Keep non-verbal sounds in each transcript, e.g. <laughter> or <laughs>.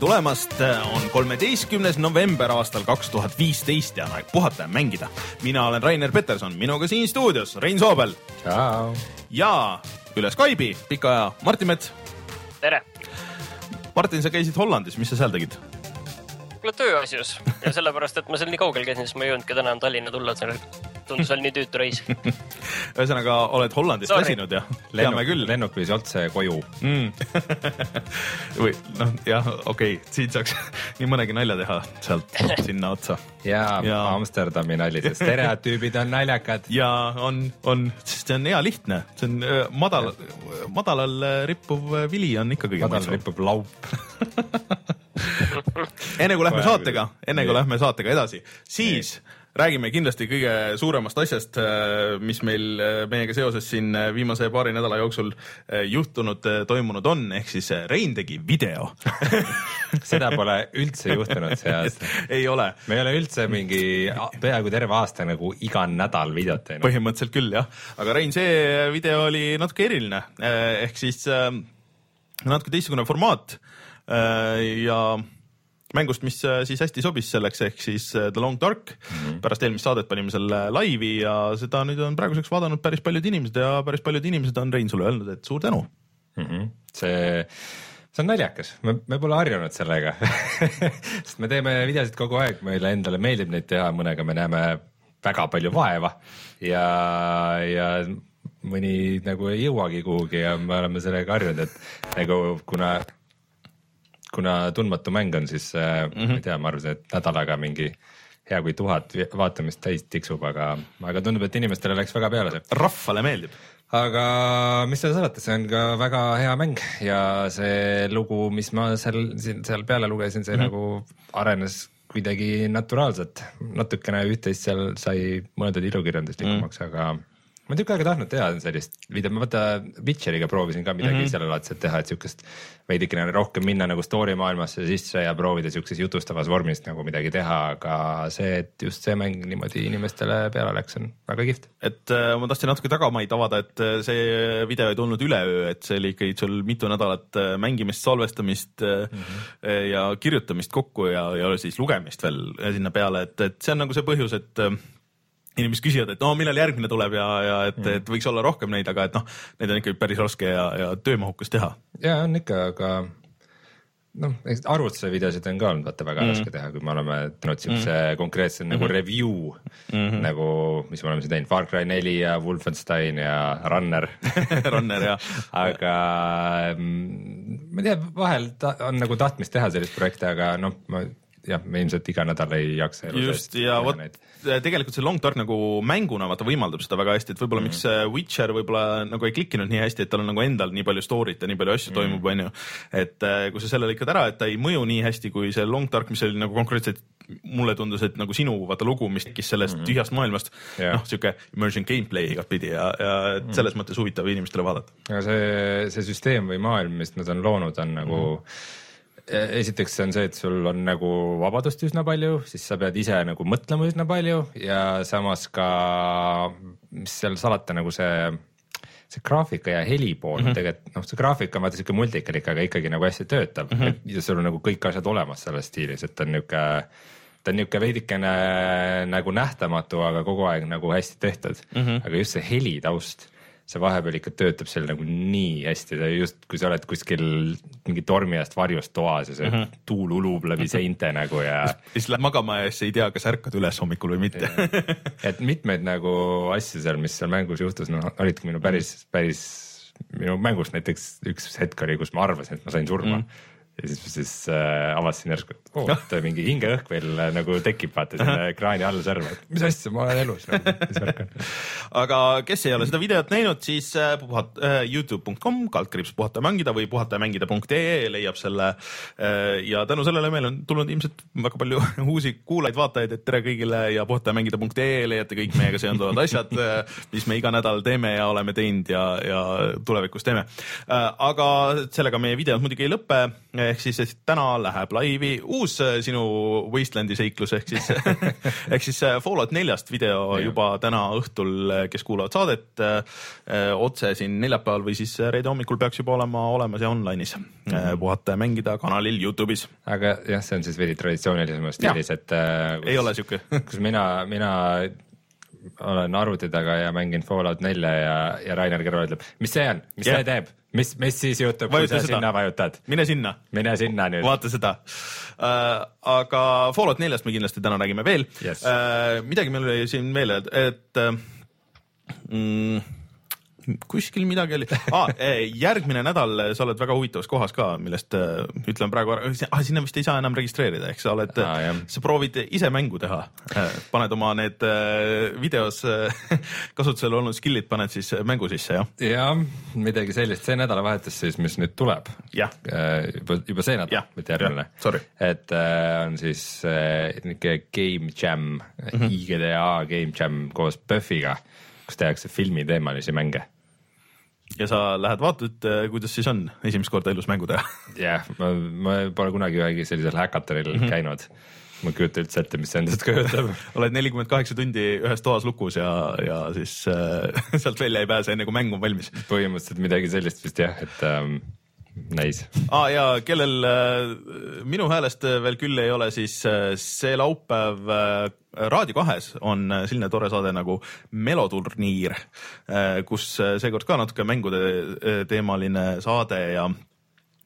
tulemast, on kolmeteistkümnes november aastal kaks tuhat viisteist ja on aeg puhata ja mängida. mina olen Rainer Peterson, minuga siin stuudios Rein Soobel ja üle Skype'i pika aja Martin Mets. tere, Martin, sa käisid Hollandis, mis sa seal tegid? kuule tööasjus ja sellepärast, et ma seal nii kaugel käisin, siis ma ei jõudnudki täna Tallinna tulla, et tundus veel nii tüütu reis. <laughs> ühesõnaga, oled Hollandist väsinud ja teame küll. lennuk viis otse koju. <laughs> või noh, jah, okei okay., siit saaks <laughs> nii mõnegi nalja teha sealt sinna otsa ja, Ja-. Amsterdami nali, sest stereotüübid on naljakad. ja on, on, sest see on hea lihtne, see on öö, madal, madalal öö, rippuv öö, vili on ikka kõige madal mõnusam. ripub laup. enne kui lähme saatega, enne kui Nii. lähme saatega edasi, siis räägime kindlasti kõige suuremast asjast, mis meil äh, meiega seoses siin äh, viimase paari nädala jooksul äh, juhtunud, toimunud on, ehk siis äh, Rein tegi video. <laughs> seda pole üldse juhtunud see aasta. <laughs> ei ole, me ei ole üldse mingi peaaegu terve aasta nagu iga nädal videot teinud. põhimõtteliselt küll jah, aga Rein, see video oli natuke eriline, ehk siis äh, natuke teistsugune formaat äh, ja mängust, mis äh, siis hästi sobis selleks, ehk siis äh, The Long Dark mm. -hmm. pärast eelmist saadet panime selle laivi ja seda nüüd on praeguseks vaadanud päris paljud inimesed ja päris paljud inimesed on Rein sulle öelnud, et suur tänu. mm. -hmm. see, see on naljakas, me, me pole harjunud sellega <laughs> sest me teeme videosid kogu aeg, meile endale meeldib neid teha, mõnega me näeme väga palju vaeva ja, ja mõni nagu ei jõuagi kuhugi ja me oleme sellega harjunud, et nagu kuna, kuna tundmatu mäng on, siis mm -hmm. ma ei tea, ma arvasin, et nädalaga mingi hea kui tuhat vaatamist täis tiksub, aga, aga tundub, et inimestele läks väga peale see rahvale meeldib. aga mis seal salata, see on ka väga hea mäng ja see lugu, mis ma seal, seal peale lugesin, see mm -hmm. nagu arenes kuidagi naturaalselt, natukene üht-teist seal sai mõeldud ilukirjanduslikumaks mm, -hmm. aga ma tükk aega tahtnud teha sellist videot, ma vaata Witcheriga proovisin ka midagi mm -hmm. sellelaadset teha, et siukest veidikene rohkem minna nagu story maailmasse sisse ja proovida siukses jutustavas vormis nagu midagi teha, aga see, et just see mäng niimoodi inimestele peale läks, on väga kihvt. et äh, ma tahtsin natuke tagamaid avada, et äh, see video ei tulnud üleöö, et see oli ikkagi sul mitu nädalat äh, mängimist, salvestamist mm -hmm. ja kirjutamist kokku ja, ja siis lugemist veel sinna peale, et, et see on nagu see põhjus, et inimesed küsivad, et no millal järgmine tuleb ja, ja et, et võiks olla rohkem neid, aga et noh, neid on ikkagi päris raske ja, ja töömahukas teha. ja on ikka, aga noh, arvutuse videosid on ka olnud vaata väga mm. raske teha, kui me oleme teinud siukse mm. konkreetse nagu review mm -hmm. nagu, mis me oleme siin teinud, Far Cry neli ja Wolfenstein ja Runner <laughs> Runner ja aga mm, ma ei tea, vahel ta, on nagu tahtmist teha sellist projekti, aga noh, ma jah, me ilmselt iga nädal ei jaksa elu just ja vot tegelikult see Long Dark nagu mänguna vaata võimaldab seda väga hästi, et võib-olla mm. miks see Witcher võib-olla nagu ei klikkinud nii hästi, et tal on nagu endal nii palju story't ja nii palju asju mm. toimub, onju. et äh, kui sa selle lõikad ära, et ta ei mõju nii hästi kui see Long Dark, mis oli nagu konkreetselt mulle tundus, et nagu sinu vaata lugu, mis tekkis sellest mm. tühjast maailmast Jah. noh, sihuke immersion gameplay igatpidi ja, ja et selles mõttes huvitav inimestele vaadata. aga see, see süsteem või maailm, mis nad on loonud, on nagu mm. Esiteks see on see, et sul on nagu vabadust üsna palju, siis sa pead ise nagu mõtlema üsna palju ja samas ka, mis seal salata, nagu see see graafika ja heli pool mm -hmm. tegelikult noh, see graafika on vaata siuke multikalik, aga ikkagi nagu hästi töötav mm -hmm. ja sul on nagu kõik asjad olemas selles stiilis, et ta on niuke ta on niuke veidikene nagu nähtamatu, aga kogu aeg nagu hästi tehtud mm, -hmm. aga just see heli taust see vahepeal ikka töötab seal nagu nii hästi, ta just, kui sa oled kuskil mingi tormi ajast varjus toas ja see mm -hmm. tuul ulub läbi seinte nagu ja <laughs> siis lähed magama ja siis ei tea, kas ärkad üles hommikul või mitte. et mitmeid nagu asju seal, mis seal mängus juhtus, noh olidki minu päris, päris minu mängus näiteks üks hetk oli, kus ma arvasin, et ma sain surma mm. Ja siis, siis äh, avastasin järsku, et oo, et mingi hingeõhk veel äh, nagu tekib, vaata sinna ekraani all serva, et mis asja, ma olen elus nagu,, mis värk on. aga kes ei ole seda videot näinud, siis äh, puhat- äh,, Youtube.com, kaldkriips puhata ja mängida või puhata ja mängida.ee leiab selle äh,. ja tänu sellele meil on tulnud ilmselt väga palju <laughs> uusi kuulajaid-vaatajaid, et tere kõigile ja puhata ja mängida.ee leiate kõik meiega seonduvad <laughs> asjad äh,, mis me iga nädal teeme ja oleme teinud ja, ja tulevikus teeme äh,. aga sellega meie videod muidugi ei lõpe, ehk siis täna läheb laivi uus äh, sinu Wastelandi seiklus ehk siis <laughs> <laughs> ehk siis äh, Fallout neljast video juba täna õhtul, kes kuulavad saadet äh, äh, otse siin neljapäeval või siis reede hommikul peaks juba olema olemas ja online'is mm. -hmm. puhata ja mängida kanalil Youtube'is. aga jah, see on siis veidi traditsioonilisemas stiilis, et äh, ei ole siuke <laughs> kus mina, mina olen arvuti taga ja mängin Fallout nelja ja, ja Rainer kõrval ütleb, mis see on, mis Jah. see teeb, mis, mis siis juhtub, kui sa seda. sinna vajutad? mine sinna mine sinna nüüd. vaata seda äh,. aga Fallout neljast me kindlasti täna räägime veel Yes. äh, midagi meil oli siin veel, et, äh, mm, kuskil midagi oli. Ah, <laughs> järgmine nädal sa oled väga huvitavas kohas ka, millest äh, ütlen praegu ära. Ah,, sinna vist ei saa enam registreerida, ehk sa oled jah. sa proovid ise mängu teha, paned oma need videos <laughs> kasutusel olnud skill'id paned siis mängu sisse jah, jah, midagi sellist, see nädalavahetus siis, mis nüüd tuleb, juba, juba see nädal mitte järgmine. Et äh, on siis äh, niisugune game jam mm. -hmm. IGDA game jam koos PÖFFiga, kus tehakse filmiteemalisi mänge ja sa lähed vaatad, kuidas siis on esimest korda elus mängu teha jah, ma, ma pole kunagi ühegi sellisel häkatonil mm -hmm. käinud. ma ei kujuta üldse ette, mis see endast kujutab. <laughs> oled nelikümmend kaheksa tundi ühes toas lukus ja, ja siis äh, <laughs> sealt välja ei pääse, enne kui mäng on valmis põhimõtteliselt midagi sellist vist jah, et ähm, näis. ah,. ja kellel äh, minu häälest veel küll ei ole, siis äh, see laupäev äh, Raadio kahes on selline tore saade nagu Meloturniir kus seekord ka natuke mängude teemaline saade ja,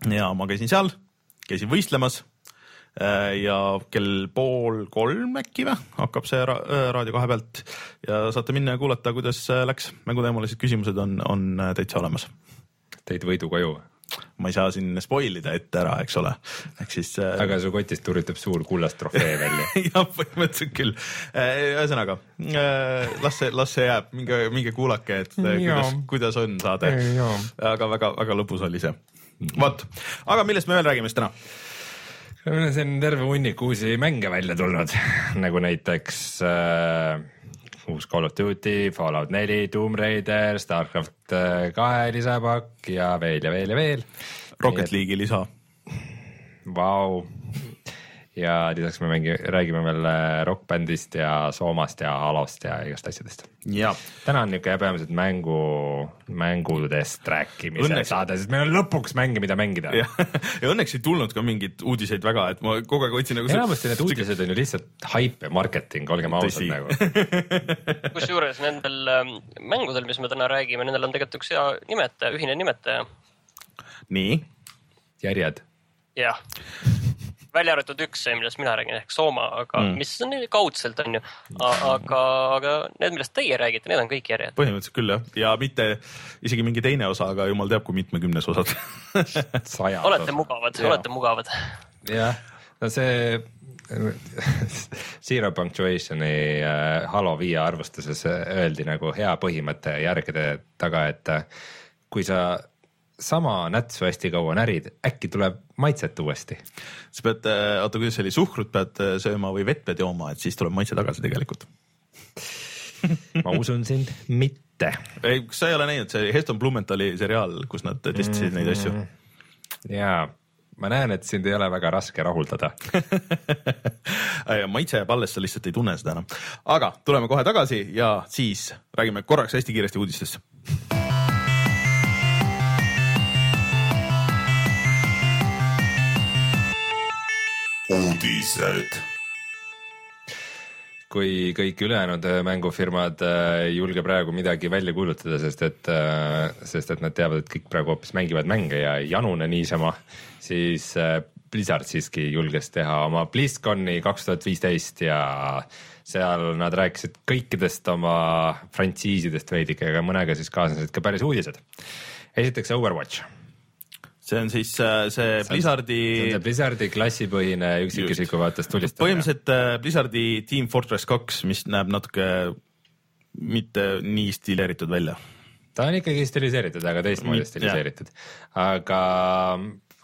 ja ma käisin seal, käisin võistlemas ja kell pool kolm äkki või hakkab see ra Raadio kahe pealt ja saate minna ja kuulata, kuidas läks. mänguteemalised küsimused on, on täitsa olemas tõid võidu koju, ma ei saa siin spoil ida ette ära, eks ole, ehk siis äh, aga su kotist turritab suur kullast trofee <laughs> välja. jah, põhimõtteliselt küll. ühesõnaga las see, las see jääb, minge, minge kuulake, et äh, kuidas, kuidas on saade aga väga-väga lõbus oli see. vot, aga millest me veel räägime siis täna? meil on siin terve hunnik uusi mänge välja tulnud, nagu näiteks äh, uus Call of Duty, Fallout neli, Tomb Raider, Starcraft äh, kahe lisapakk ja veel ja veel ja veel. Rocket League'i lisa. Vau. Ja lisaks me mängi-, räägime veel äh, rokkbändist ja Soomast ja Alost ja igast asjadest. ja, täna on niisugune peamiselt mängu, mängudest rääkimise Õnneks- saade, sest meil on lõpuks mänge, mida mängida. ja, õnneks ei tulnud ka mingeid uudiseid väga, et ma kogu aeg otsin nagu. enamasti need uudised on ju lihtsalt haip ja marketing, olgem ausad nagu. <laughs> kusjuures nendel ähm, mängudel, mis me täna räägime, nendel on tegelikult üks hea nimetaja, ühine nimetaja. nii, järjed. jah, välja arvatud üks, millest mina räägin ehk Sooma, aga Mm. mis on nii kaudselt on ju, aga, aga need, millest teie räägite, need on kõik järjed. põhimõtteliselt küll jah, ja mitte isegi mingi teine osa, aga jumal teab, kui mitmekümnes osad <laughs> olete mugavad, olete mugavad. jah, no see <laughs> Zero Punctuationi äh, Halo viie arvustuses öeldi nagu hea põhimõte järgede taga, et äh, kui sa sama nätsu hästi kaua närid, äkki tuleb maitset uuesti. sa pead, oota, kuidas see oli, suhkrut pead äh, sööma või vett pead jooma, et siis tuleb maitse tagasi tegelikult. ma usun sind mitte. ei, kas sa ei ole näinud, see Heston Blumentali seriaal, kus nad testisid neid asju? ja ma näen, et sind ei ole väga raske rahuldada. <laughs> maitse jääb alles, sa lihtsalt ei tunne seda enam. aga tuleme kohe tagasi ja siis räägime korraks hästi kiiresti uudistest. uudised. kui kõik ülejäänud äh, mängufirmad äh, ei julge praegu midagi välja kuulutada, sest et, sest et nad teavad, et kõik praegu hoopis mängivad mänge ja ei janune niisama, siis äh, Blizzard siiski julges teha oma BlizzConi kaks tuhat viisteist ja seal nad rääkisid kõikidest oma frantsiisidest veidike, aga mõnega siis kaasnesid ka päris uudised. esiteks Overwatch, see on siis äh, see Blizzardi see on Blizzardi klassipõhine üksikisiku vaatest tulistamine. põhimõtteliselt äh, Blizzardi Team Fortress kaks, mis näeb natuke mitte nii stileeritud välja. ta on ikkagi stiliseeritud, aga teistmoodi stiliseeritud. aga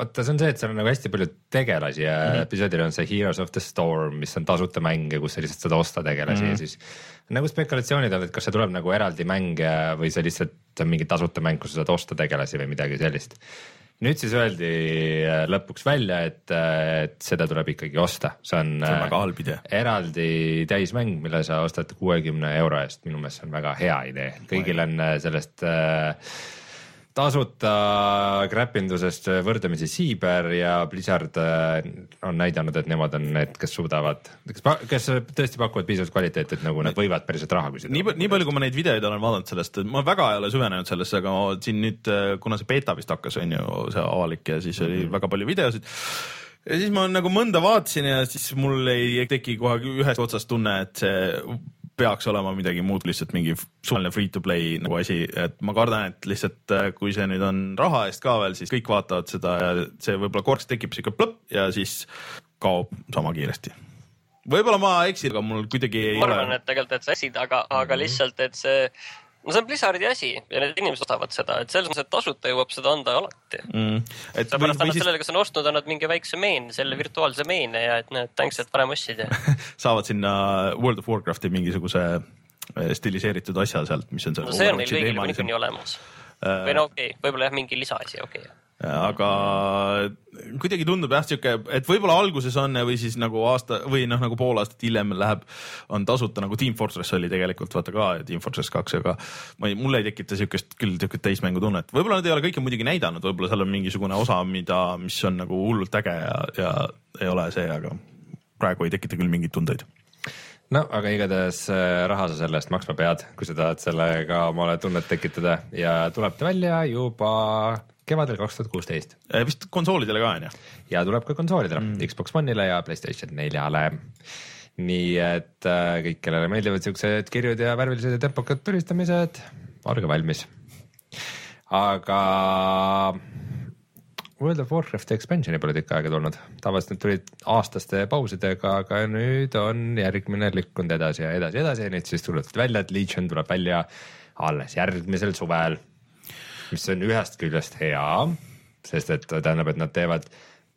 vaata, see on see, et seal on nagu hästi palju tegelasi ja mm -hmm. episoodil on see Heroes of the Storm, mis on tasuta mäng ja kus sa lihtsalt saad osta tegelasi mm -hmm. ja siis nagu spekulatsioonid on, et kas see tuleb nagu eraldi mäng või see lihtsalt on mingi tasuta mäng, kus sa saad osta tegelasi või midagi sellist. Nüüd siis öeldi äh, lõpuks välja, et, et seda tuleb ikkagi osta, see on, see on äh, väga halb idee. eraldi täismäng, mille sa ostad kuuekümne euro eest, minu meelest see on väga hea idee, kõigil on äh, sellest äh, tasuta kräpindusest võrdlemisi siiber ja Blizzard äh, on näidanud, et nemad on need, kes suudavad, kes, kes tõesti pakuvad piisavalt kvaliteeti, et nagu nad võivad päriselt raha küsida. nii, nii palju, kui ma neid videoid olen vaadanud sellest, ma väga ei ole süvenenud sellesse, aga siin nüüd, kuna see beeta vist hakkas, on ju see avalik ja siis oli väga palju videosid. ja siis ma nagu mõnda vaatasin ja siis mul ei teki kohe ühest otsast tunne, et see peaks olema midagi muud, lihtsalt mingi suvaline free to play nagu asi, et ma kardan, et lihtsalt äh, kui see nüüd on raha eest ka veel, siis kõik vaatavad seda ja see võib-olla korraks tekib siuke plõpp ja siis kaob sama kiiresti. võib-olla ma eksin, aga mul kuidagi ei ma arvan, ole. et tegelikult, et sa eksid, aga, aga lihtsalt, et see, no see on Blizzardi asi ja need inimesed ostavad seda, et selles mõttes, et tasuta jõuab seda anda alati. Mm. seepärast või annad siis sellele, kes on ostnud, annad mingi väikse meene, selle virtuaalse meene ja et näed, thanks, et varem ostsid ja <laughs> saavad sinna World of Warcrafti mingisuguse eh, stiliseeritud asja sealt, mis on seal. no see on neil kõigil niikuinii olemas. või no okei okay,, võib-olla jah, mingi lisaasi, okei okay.. Aga kuidagi tundub jah siuke, et võib-olla alguses on või siis nagu aasta või noh, nagu pool aastat hiljem läheb, on tasuta nagu Team Fortress oli tegelikult vaata ka Team Fortress kaks, aga ma ei, mul ei tekita siukest küll siukest täismängu tunnet, võib-olla nad ei ole kõike muidugi näidanud, võib-olla seal on mingisugune osa, mida, mis on nagu hullult äge ja, ja ei ole see, aga praegu ei tekita küll mingeid tundeid. No aga igatahes äh, raha sa selle eest maksma pead, kui sa tahad sellega omale tunnet tekitada ja tuleb ta välja juba kevadel kaks tuhat kuusteist Eh, vist konsoolidele ka on ju? ja tuleb ka konsoolidele mm., Xbox One'ile ja Playstation neljale. nii et äh, kõik, kellele meeldivad siuksed kirjud ja värvilised ja tempokad tulistamised, olge valmis. aga World of Warcrafti expansion'i pole tükk aega tulnud, tavaliselt need tulid aastaste pausidega, aga nüüd on järgmine lükkunud edasi ja edasi, edasi. Ja nüüd siis tuletasid välja, et Legion tuleb välja alles järgmisel suvel mis on ühest küljest hea, sest et tähendab, et nad teevad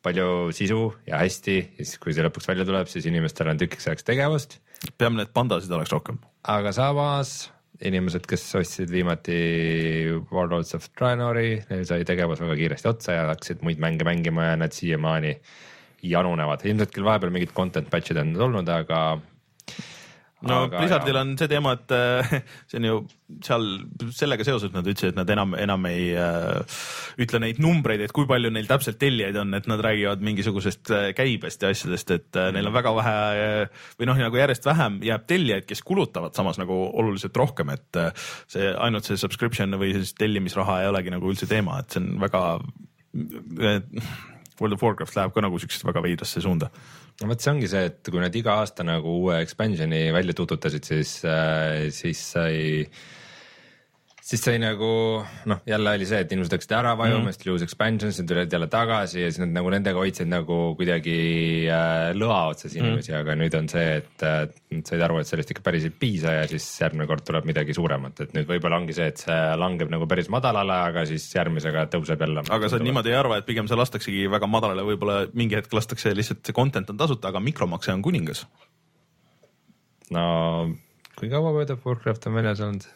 palju sisu ja hästi. Ja siis, kui see lõpuks välja tuleb, siis inimestel on tükiks ajaks tegevust, peame, et pandasid oleks rohkem. aga samas inimesed, kes ostsid viimati Warlords of Draenori, neil sai tegevus väga kiiresti otsa ja hakkasid muid mänge mängima ja nad siiamaani janunevad, ilmselt küll vahepeal mingid content patch'id on olnud, aga no Aga Blizzardil on see teema, et äh, <laughs> see on ju seal sellega seoses nad ütlesid, et nad enam, enam ei äh, ütle neid numbreid, et kui palju neil täpselt tellijaid on, et nad räägivad mingisugusest äh, käibest ja asjadest, et äh, neil on väga vähe äh, või noh, nagu järjest vähem jääb tellijaid, kes kulutavad samas nagu oluliselt rohkem, et äh, see ainult see subscription või siis tellimisraha ei olegi nagu üldse teema, et see on väga äh, World of Warcraft läheb ka nagu siuksesse väga veidrasse suunda. no vot, see ongi see, et kui nad iga aasta nagu uue expansion'i välja tututasid, siis, siis sai, siis sai nagu noh, jälle oli see, et inimesed hakkasid ära vajuma mm., siis tuli uus expansion, siis tulid jälle tagasi ja siis nad nagu nendega hoidsid nagu kuidagi äh, lõa otsas inimesi mm., aga nüüd on see, et äh, nad said aru, et sellest ikka päris ei piisa ja siis järgmine kord tuleb midagi suuremat, et nüüd võib-olla ongi see, et see langeb nagu päris madalale, aga siis järgmisega tõuseb jälle. aga sa niimoodi ei arva, et pigem see lastaksegi väga madalale, võib-olla mingi hetk lastakse lihtsalt see content on tasuta, aga mikromakse on kuningas. no kui kaua World of Warcraft on väljas olnud?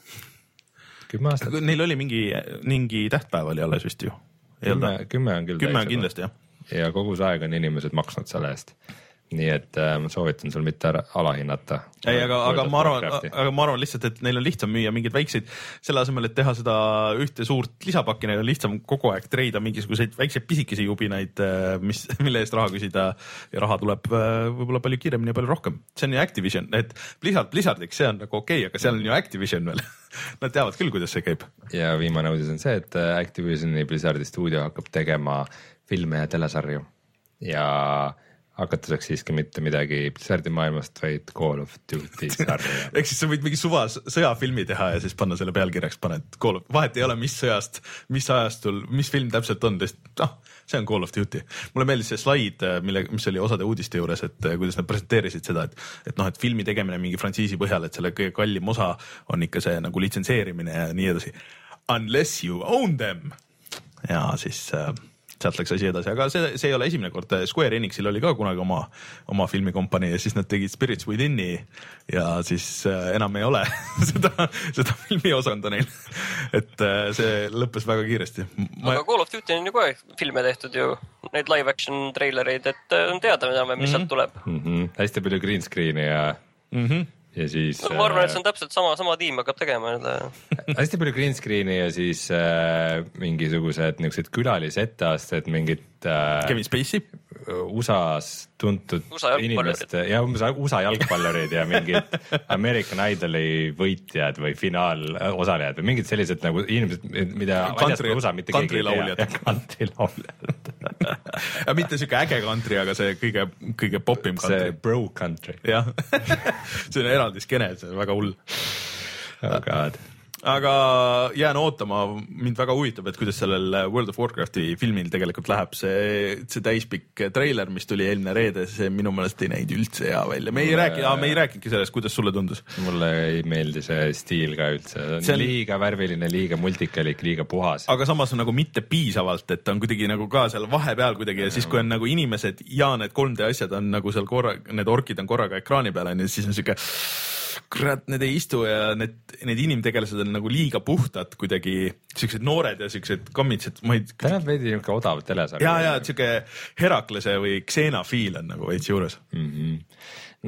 Kümme aastat? Neil oli mingi, mingi tähtpäev oli alles vist ju. kümme, kümme on küll. kümme on kindlasti jah. ja kogu see aeg on inimesed maksnud selle eest. Nii et äh, ma soovitan sul mitte ära alahinnata. ei, aga, aga ma arvan, aga ma arvan lihtsalt, et neil on lihtsam müüa mingeid väikseid, selle asemel, et teha seda ühte suurt lisapakki, neil on lihtsam kogu aeg treida mingisuguseid väikseid pisikesi jubinaid, mis, <laughs> mille eest raha küsida ja raha tuleb äh, võib-olla palju kiiremini ja palju rohkem. see on ju Activision, et Blizzard Blizzardiks, see on nagu okei okay,, aga seal on ju Activision veel. <laughs> Nad teavad küll, kuidas see käib. ja viimane uudis on see, et äh, Activisioni Blizzardi stuudio hakkab tegema filme ja telesarju ja hakatuseks siiski mitte midagi Blizzardi maailmast, vaid Call of Duty <laughs> sarja ehk siis sa võid mingi suva sõjafilmi teha ja siis panna selle pealkirjaks, paned Call of, vahet ei ole, mis sõjast, mis ajastul, mis film täpselt on, lihtsalt noh, see on Call of Duty. mulle meeldis see slaid, mille, mis oli osade uudiste juures, et kuidas nad presenteerisid seda, et, et noh, et filmi tegemine mingi frantsiisi põhjal, et selle kõige kallim osa on ikka see nagu litsentseerimine ja nii edasi. Unless you own them ja siis äh, sealt läks asi edasi, aga see, see ei ole esimene kord, Square Enixil oli ka kunagi oma, oma filmikompanii ja siis nad tegid Spirits Within'i ja siis äh, enam ei ole <laughs> seda, seda filmiosakonda neil. et äh, see lõppes väga kiiresti Ma.... aga Call of Duty on ju kogu aeg filme tehtud ju, neid live action treilereid, et äh, on teada enam-vähem, mis mm -hmm. sealt tuleb mm. -hmm. hästi palju green screen'i ja mm. -hmm ja siis no,. ma arvan, et see on täpselt sama, sama tiim hakkab tegema nüüd hästi palju green screen'i ja siis äh, mingisugused niisugused külalisetteasted, mingid äh,. Kevin Spacey. USA-s tuntud USA inimeste ja umbes USA jalgpallurid ja mingid <laughs> American Idoli võitjad või finaalosalejad või mingid sellised nagu inimesed, mida country, USA mitte keegi ei tea. Country lauljad <laughs> ja <laughs> mitte siuke äge country, aga see kõige, kõige popim country. see bro country. jah <laughs> see on eraldi skeene, see on väga hull. oh god aga jään ootama, mind väga huvitab, et kuidas sellel World of Warcrafti filmil tegelikult läheb, see, see täispikk treiler, mis tuli eelmine reede, see minu meelest ei näinud üldse hea välja, me ei mulle... räägi, me ei rääkinudki sellest, kuidas sulle tundus? mulle ei meeldi see stiil ka üldse, see on liiga värviline, liiga multikalik, liiga puhas. aga samas on nagu mitte piisavalt, et on kuidagi nagu ka seal vahepeal kuidagi ja siis, kui on nagu inimesed ja need 3D asjad on nagu seal korra, need orkid on korraga ekraani peal on ju, siis on siuke kurat, need ei istu ja need, need inimtegelased on nagu liiga puhtad kuidagi, siuksed noored ja siuksed kommitsed, ma ei. ta näeb veidi niuke odav telesari. ja, ja siuke Heraklase või Xena feel on nagu veits juures mm -hmm..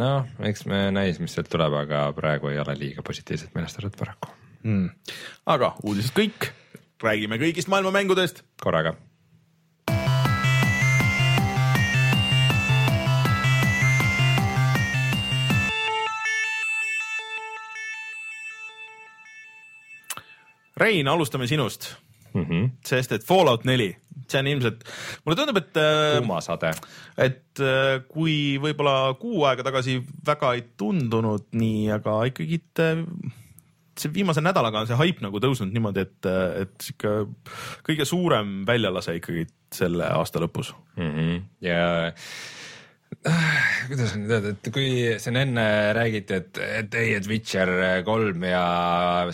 noh, eks me näis, mis sealt tuleb, aga praegu ei ole liiga positiivselt meelestatud paraku mm.. aga uudised kõik, räägime kõigist maailma mängudest. korraga Rein, alustame sinust mm. -hmm. sest et Fallout neli, see on ilmselt, mulle tundub, et. Äh, kuumasade. et äh, kui võib-olla kuu aega tagasi väga ei tundunud nii, aga ikkagi äh, see viimase nädalaga on see haip nagu tõusnud niimoodi, et, et sihuke kõige suurem väljalase ikkagi selle aasta lõpus mm. -hmm. ja kuidas nüüd öelda, et kui siin enne räägiti, et, et ei, et Witcher kolm ja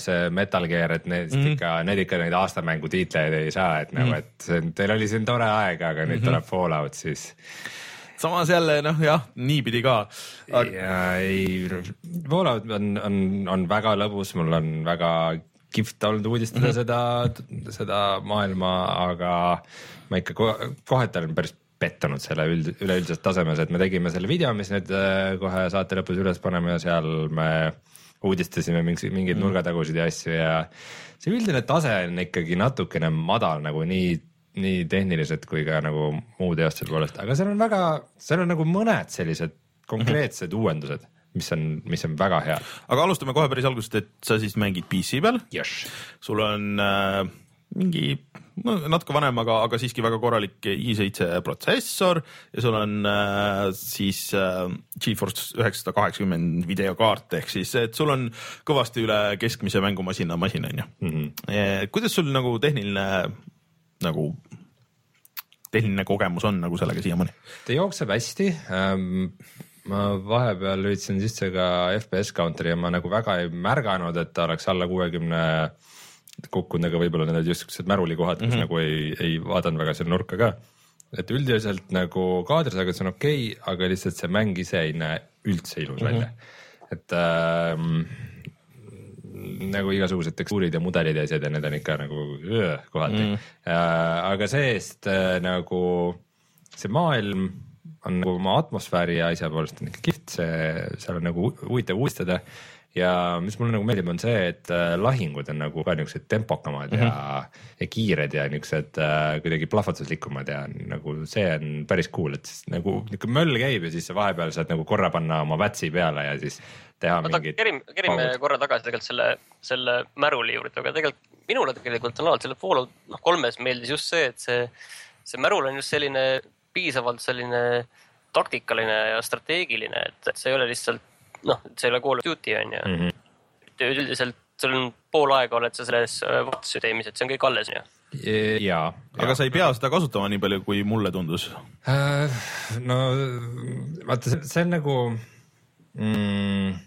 see Metal Gear, et need mm -hmm. ikka, need ikka neid aastamängu tiitleid ei saa, et nagu mm, -hmm. et see, teil oli siin tore aeg, aga nüüd mm -hmm. tuleb Fallout, siis. samas jälle noh, jah, niipidi ka aga.... ja ei, Fallout on, on, on väga lõbus, mul on väga kihvt olnud uudistada mm -hmm. seda, seda maailma, aga ma ikka kohati olen päris pettunud selle üld, üleüldises tasemes, et me tegime selle video, mis nüüd äh, kohe saate lõpus üles paneme ja seal me uudistasime mingi, mingeid mm. nurgatagusid ja asju ja see üldine tase on ikkagi natukene madal nagu nii, nii tehniliselt kui ka nagu muu teostuse poolest, aga seal on väga, seal on nagu mõned sellised konkreetsed mm -hmm. uuendused mis on, mis on väga head. aga alustame kohe päris algusest, et sa siis mängid PC peal yes.. sul on äh, mingi no, natuke vanem, aga, aga siiski väga korralik i7 protsessor ja sul on äh, siis äh, Geforce üheksasada kaheksakümmend videokaart ehk siis, et sul on kõvasti üle keskmise mängumasina masin on ju mm. -hmm. kuidas sul nagu tehniline nagu tehniline kogemus on nagu sellega siiamaani? ta jookseb hästi ähm, ma vahepeal lülitasin sisse ka FPS counter'i ja ma nagu väga ei märganud, et ta oleks alla kuuekümne 60 kukkunud, aga võib-olla need olid just siuksed märulikohad, kus mm -hmm. nagu ei, ei vaadanud väga sinna nurka ka. et üldiselt nagu kaadrisagedus on okei okay,, aga lihtsalt see mäng ise ei näe üldse ilus mm -hmm. välja. et ähm, nagu igasugused tekstuurid ja mudelid ja asjad ja need on ikka nagu öö, kohati mm. -hmm. äh,. aga see-eest äh, nagu see maailm on nagu oma atmosfääri ja asja poolest on ikka kihvt, see, seal on nagu huvitav uudistada ja mis mulle nagu meeldib, on see, et äh, lahingud on nagu ka niuksed tempokamad mm -hmm. ja, mhm. ja kiired ja niuksed äh, kuidagi plahvatuslikumad ja nagu see on päris cool, et siis nagu niuke möll käib ja siis sa vahepeal saad nagu korra panna oma vätsi peale ja siis teha Oota, mingit. kerime, kerime korra tagasi tegelikult selle, selle märuli juurde, aga tegelikult minule tegelikult on alati selle Fallout noh kolmes meeldis just see, et see, see märul on just selline piisavalt selline taktikaline ja strateegiline, et, et see ei ole lihtsalt noh, see ei ole Call of Duty on ju mm. Mhm. -hmm. üldiselt sul on pool aega oled sa selles äh, vaatesüsteemis, et see on kõik alles on ju. jaa. aga sa ei pea seda kasutama nii palju, kui mulle tundus. Äh, no vaata, see on nagu mm,,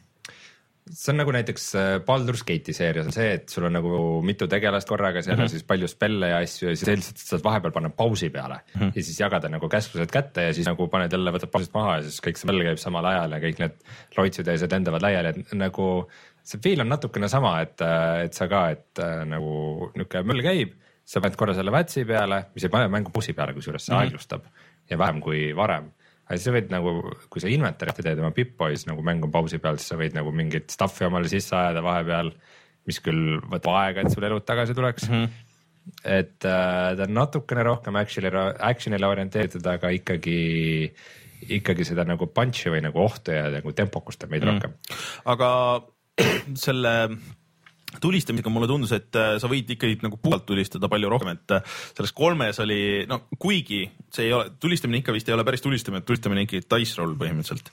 see on nagu näiteks äh, Baldur's Gate'i seerias on see, et sul on nagu mitu tegelast korraga seal mm -hmm. siis palju spelle ja asju ja siis lihtsalt saad vahepeal panna pausi peale mm -hmm. ja siis jagada nagu käsklused kätte ja siis nagu paned jälle, võtad pausist maha ja siis kõik spell käib samal ajal ja kõik need loitsid ja asjad lendavad laiali, et nagu see feel on natukene sama, et, et sa ka, et äh, nagu niisugune möll käib, sa paned korra selle vätsi peale, mis ei pane mängu pausi peale, kusjuures see mm -hmm. aeglustab ja vähem kui varem aga siis sa võid nagu, kui sa inventar'i teed oma Pip-Boy's nagu mäng on pausi peal, siis sa võid nagu mingit stuff'i omale sisse ajada vahepeal, mis küll võtab aega, et sul elud tagasi tuleks mm. -hmm. et äh, ta on natukene rohkem action'ile, action'ile orienteeritud, aga ikkagi, ikkagi seda nagu punch'i või nagu ohtu ja nagu tempokust on veidi mm rohkem. aga <clears throat> selle tulistamisega mulle tundus, et äh, sa võid ikkagi nagu puhtalt tulistada palju rohkem, et äh, selles kolmes oli no kuigi see ei ole, tulistamine ikka vist ei ole päris tulistamine, tulistamine on ikkagi dice roll põhimõtteliselt.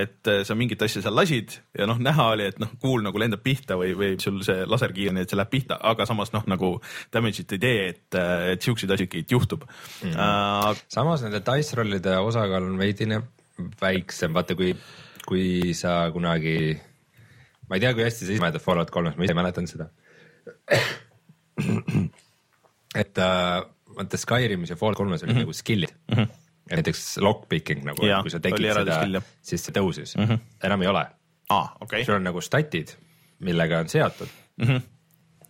et äh, sa mingit asja seal lasid ja noh, näha oli, et noh, kuul nagu lendab pihta või, või sul see laserkiir, nii et see läheb pihta, aga samas noh, nagu damage'it ei tee, et, et siukseid asju ikkagi juhtub mm. -hmm. samas nende dice roll'ide osakaal on veidine väiksem, vaata kui, kui sa kunagi, ma ei tea, kui hästi sa ise mäletad Fallout kolmes, ma ise mäletan seda. et äh, vaata Skyrimis ja Fallout kolmes olid mm -hmm. nagu skill'id mm. -hmm. Näiteks lockpicking nagu, kui sa tegid seda siis see tõusis mm, -hmm. enam ei ole. ah, okei sul on nagu statid, millega on seotud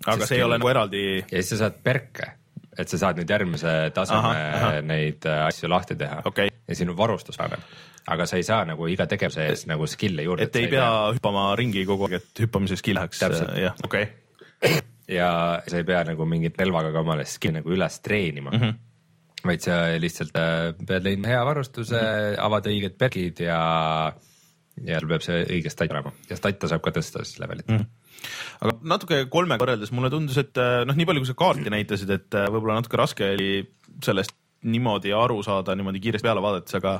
aga siis see ei ole nagu eraldi. ja siis sa saad perke, et sa saad nüüd järgmise taseme Ahah, ahah. neid äh, asju lahti teha Okei. ja sinu varustus paneb, aga sa ei saa nagu iga tegevuse eest nagu skill'e juurde. et ei pea hüppama ringi kogu aeg, et hüppamise skill läheks. Täpselt. jah, okei okay.. ja sa ei pea nagu mingit relvaga ka omale skill'i nagu üles treenima mm. -hmm. vaid sa lihtsalt äh, pead leidma hea varustuse mm, -hmm. avad õiged pergid ja, ja peab see õige stat olema ja stat'e saab ka tõsta siis levelit mm. -hmm. Aga natuke kolmega võrreldes mulle tundus, et äh, noh, nii palju, kui sa kaarti näitasid, et äh, võib-olla natuke raske oli sellest niimoodi aru saada, niimoodi kiiresti peale vaadates, aga,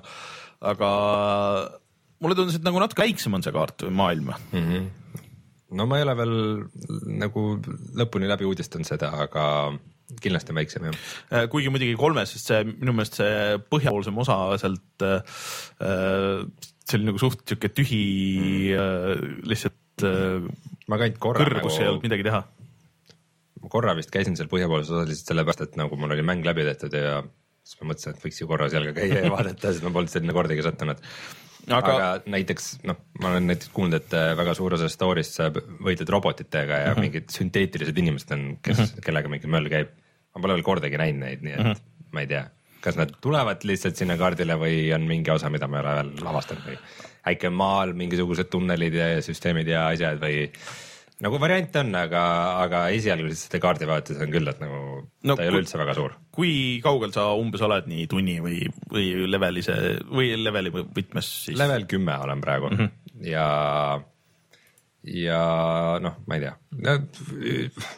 aga mulle tundus, et nagu natuke väiksem on see kaart või maailm mm. Mhm. no ma ei ole veel nagu lõpuni läbi uudistanud seda, aga kindlasti on väiksem jah. -hmm. kuigi muidugi kolmes, sest see minu meelest see põhjapoolsem osa sealt äh,, see oli nagu suht sihuke tühi mm. äh, lihtsalt äh, ma ainult korra kõrg, kus ei olnud midagi teha. ma korra vist käisin seal põhjapoolses osas lihtsalt sellepärast, et nagu mul oli mäng läbi tehtud ja siis ma mõtlesin, et võiks ju korra seal ka käia ja vaadata, sest ma polnud sinna kordagi sattunud. aga, Aga- näiteks noh, ma olen näiteks kuulnud, et äh, väga suur osa story'st sa võitled robotitega ja mm -hmm. mingid sünteetilised inimesed on, kes mm, -hmm. kellega mingi möll käib. ma pole veel kordagi näinud neid, nii et mm -hmm. ma ei tea, kas nad tulevad lihtsalt sinna kaardile või on mingi osa, mida ma ei ole veel avastanud või on maal mingisugused tunnelid ja süsteemid ja asjad või nagu variante on, aga, aga esialgu lihtsalt kaardi vaadates on küll, et nagu No ta ei ole üldse väga suur. kui kaugel sa umbes oled nii tunni või, või levelise või leveli võtmes siis? level kümme olen praegu mm -hmm. ja, ja noh, ma ei tea no,,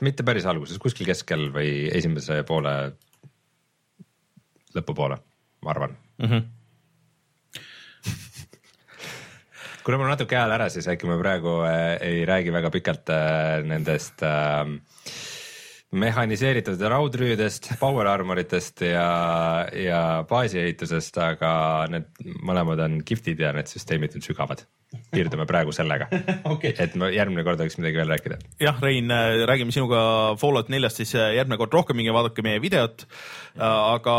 mitte päris alguses, kuskil keskel või esimese poole lõpupoole, ma arvan mm. -hmm. Kuna mul natuke hääl ära, siis äkki ma praegu äh, ei räägi väga pikalt äh, nendest äh, mehhaniseeritud raudrüüdest, power armoritest ja, ja baasiehitusest, aga need mõlemad on kihvtid ja need süsteemid on sügavad. piirdume praegu sellega <laughs> Okei. et ma järgmine kord võiks midagi veel rääkida. jah, Rein, räägime sinuga Fallout neljast siis äh, järgmine kord rohkem, minge vaadake meie videot. aga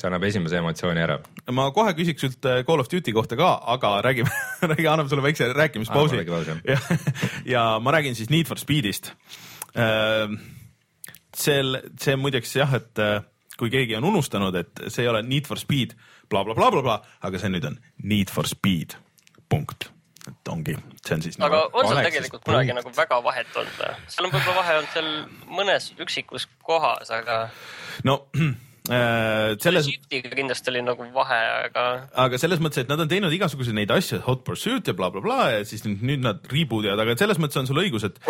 see annab esimese emotsiooni ära. ma kohe küsiks sult äh, Call of Duty kohta ka, aga räägime, <laughs> räägi, anname sulle väikse rääkimispausi <laughs> ja, ja ma räägin siis Need for Speedist. sel, see muideks jah, et äh, kui keegi on unustanud, et see ei ole Need for Speed blablabla bla,, bla, bla, aga see nüüd on Need for Speed, punkt. et ongi, see on siis aga nagu, on seal tegelikult kunagi nagu väga vahet olnud või? seal on võib-olla vahe olnud seal mõnes üksikus kohas, aga no selles Shiftiga kindlasti oli nagu vahe, aga aga selles mõttes, et nad on teinud igasuguseid neid asju, hot pursuit ja blablabla bla, bla, ja siis nüüd, nüüd nad reboot ivad, aga selles mõttes on sul õigus, et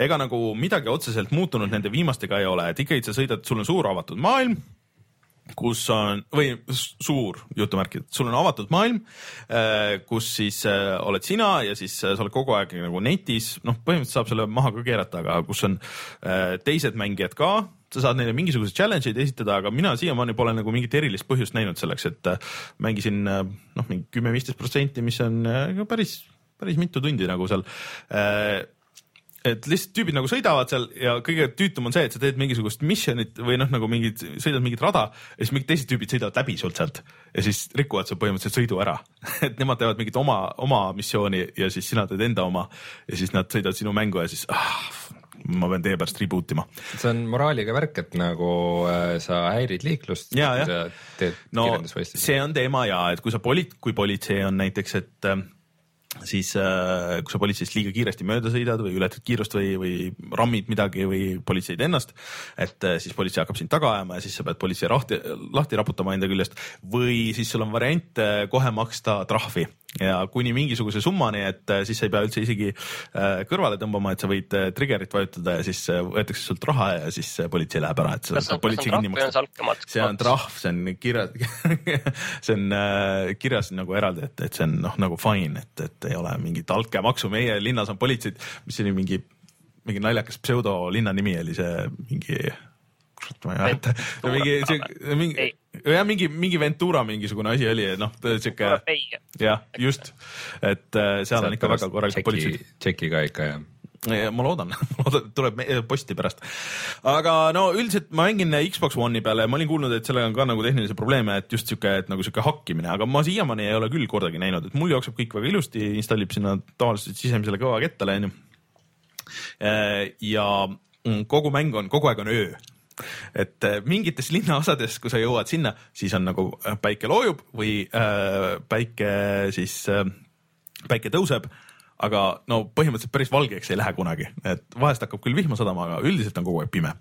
ega nagu midagi otseselt muutunud nende viimastega ei ole, et ikkagi sa sõidad, sul on suur avatud maailm kus on või suur jutumärkid, sul on avatud maailm, kus siis äh, oled sina ja siis äh, sa oled kogu aeg nagu netis, noh, põhimõtteliselt saab selle maha ka keerata, aga kus on äh, teised mängijad ka, sa saad neile mingisuguseid challenge eid esitada, aga mina siiamaani pole nagu mingit erilist põhjust näinud selleks, et äh, mängisin äh, noh, mingi kümme-viisteist protsenti, mis on äh, ka päris, päris mitu tundi nagu seal et lihtsalt tüübid nagu sõidavad seal ja kõige tüütum on see, et sa teed mingisugust mission'it või noh, nagu mingid, sõidad mingit rada ja siis mingid teised tüübid sõidavad läbi sult sealt ja siis rikuvad sul põhimõtteliselt sõidu ära. <laughs> Et nemad teevad mingit oma, oma missiooni ja siis sina teed enda oma ja siis nad sõidavad sinu mängu ja siis ah, ma pean teie pärast reboot ima. see on moraaliga värk, et nagu äh, sa häirid liiklust, Ja, jah. no see on teema ja et kui sa poli-, kui politsei on näiteks, et äh, siis äh, kui sa politseist liiga kiiresti mööda sõidad või ületad kiirust või, või rammid midagi või politseid ennast, et äh, siis politsei hakkab sind taga ajama ja siis sa pead politsei lahti, lahti raputama enda küljest või siis sul on variant äh, kohe maksta trahvi ja kuni mingisuguse summani, et äh, siis sa ei pea üldse isegi äh, kõrvale tõmbama, et sa võid äh, trigger'it vajutada ja siis võetakse sult raha ja siis politsei läheb ära, et sa saad politsei kinni maksta see on trahv, see on kirjas, see on <laughs> kirjas nagu eraldi, et, et see on noh, nagu fine, et, et ei ole mingit altkäemaksu, meie linnas on politseid, mis oli mingi, mingi naljakas pseudo linna nimi oli see mingi, kurat ma ei mäleta, mingi, mingi. jah, mingi, mingi Ventura mingisugune asi oli, noh, sihuke jah, just, et äh, seal on ikka väga korralikud politseid. tšeki ka ikka jah Ja ma loodan, <laughs> ma loodan, tuleb me- posti pärast. aga no üldiselt ma mängin Xbox One'i peale ja ma olin kuulnud, et sellega on ka nagu tehnilisi probleeme, et just sihuke, et nagu sihuke hakkimine, aga ma siiamaani ei ole küll kordagi näinud, et mul jookseb kõik väga ilusti, installib sinna tavaliselt sisemisele kõva kettale onju. ja mm, kogu mäng on, kogu aeg on öö et äh, mingites linnaosades, kui sa jõuad sinna, siis on nagu äh, päike loojub või äh, päike siis äh,, päike tõuseb, aga no põhimõtteliselt päris valgeks ei lähe kunagi, et vahest hakkab küll vihma sadama, aga üldiselt on kogu aeg pime.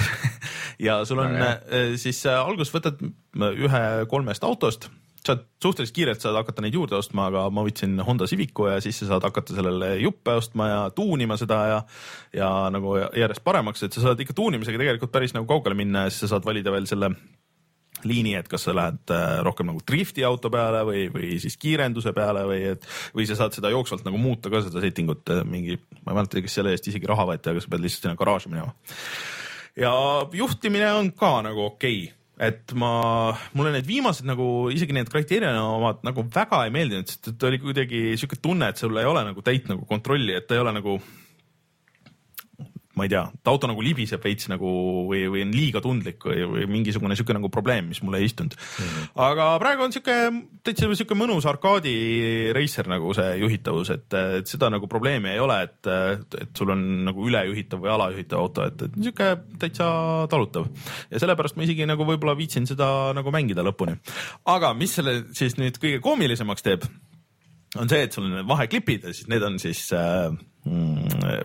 <laughs> ja sul on äh, siis äh, alguses võtad ühe kolmest autost, saad suhteliselt kiirelt saad hakata neid juurde ostma, aga ma võtsin Honda Civicu ja siis sa saad hakata sellele juppe ostma ja tuunima seda ja ja nagu järjest paremaks, et sa saad ikka tuunimisega tegelikult päris nagu kaugele minna ja siis sa saad valida veel selle liini, et kas sa lähed äh, rohkem nagu drifti auto peale või, või siis kiirenduse peale või et või sa saad seda jooksvalt nagu muuta ka seda setting ut äh, mingi, ma ei mäleta, kas selle eest isegi raha võeti, aga sa pead lihtsalt sinna garaaži minema. ja juhtimine on ka nagu okei okay. Et ma, mulle need viimased nagu isegi need Criterioni omad nagu väga ei meeldinud, sest et oli kuidagi sihuke tunne, et sul ei ole nagu täit nagu kontrolli, et ta ei ole nagu ma ei tea, et auto nagu libiseb veits nagu või, või on liiga tundlik või, või mingisugune sihuke nagu probleem, mis mulle ei istunud mm. -hmm. aga praegu on sihuke täitsa sihuke mõnus arkaadi reiser nagu see juhitavus, et, et seda nagu probleemi ei ole, et, et sul on nagu ülejuhitav või alajuhitav auto, et, et sihuke täitsa talutav ja sellepärast ma isegi nagu võib-olla viitsin seda nagu mängida lõpuni. aga mis selle siis nüüd kõige koomilisemaks teeb, on see, et sul on need vaheklipid ja siis need on siis äh,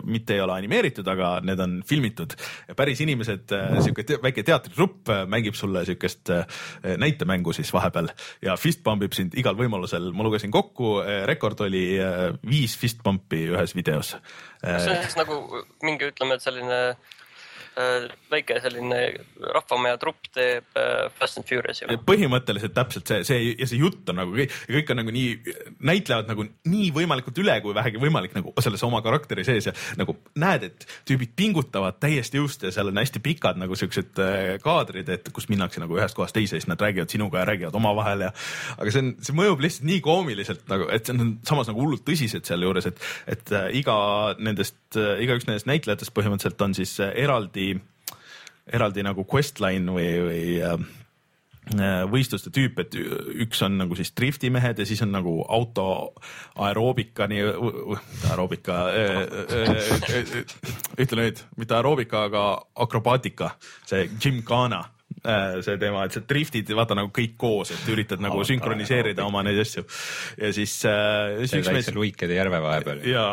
mitte ei ole animeeritud, aga need on filmitud. päris inimesed äh,, sihuke te väike teatritrupp äh, mängib sulle siukest äh, näitemängu siis vahepeal ja fist pump ib sind igal võimalusel. ma lugesin kokku, rekord oli viis fist pump'i ühes videos. kas see on siis nagu mingi, ütleme, et selline väike selline rahvamaja trupp teeb äh, Fast and Furious'i põhimõtteliselt täpselt see, see ja see jutt on nagu kõik, kõik on nagu nii, näitlevad nagu nii võimalikult üle, kui vähegi võimalik nagu selles oma karakteri sees ja nagu näed, et tüübid pingutavad täiesti jõust ja seal on hästi pikad nagu siuksed äh, kaadrid, et kus minnakse nagu ühest kohast teise, siis nad räägivad sinuga ja räägivad omavahel ja aga see on, see mõjub lihtsalt nii koomiliselt nagu, et see on samas nagu hullult tõsised sealjuures, et, et äh, iga nendest, igaüks nendest näitlejatest põhimõtteliselt on siis äh, eraldi, eraldi nagu questline või, või äh, võistluste tüüp, et üks on nagu siis driftimehed ja siis on nagu auto aeroobika, nii aeroobika, ütle nüüd, mitte aeroobika, aga akrobaatika, see gymkhana see teema, et sa driftid, vaata nagu kõik koos, et üritad nagu sünkroniseerida oma neid asju. Ja siis äh, see üks mees väikse Luikede järve vahepeal. ja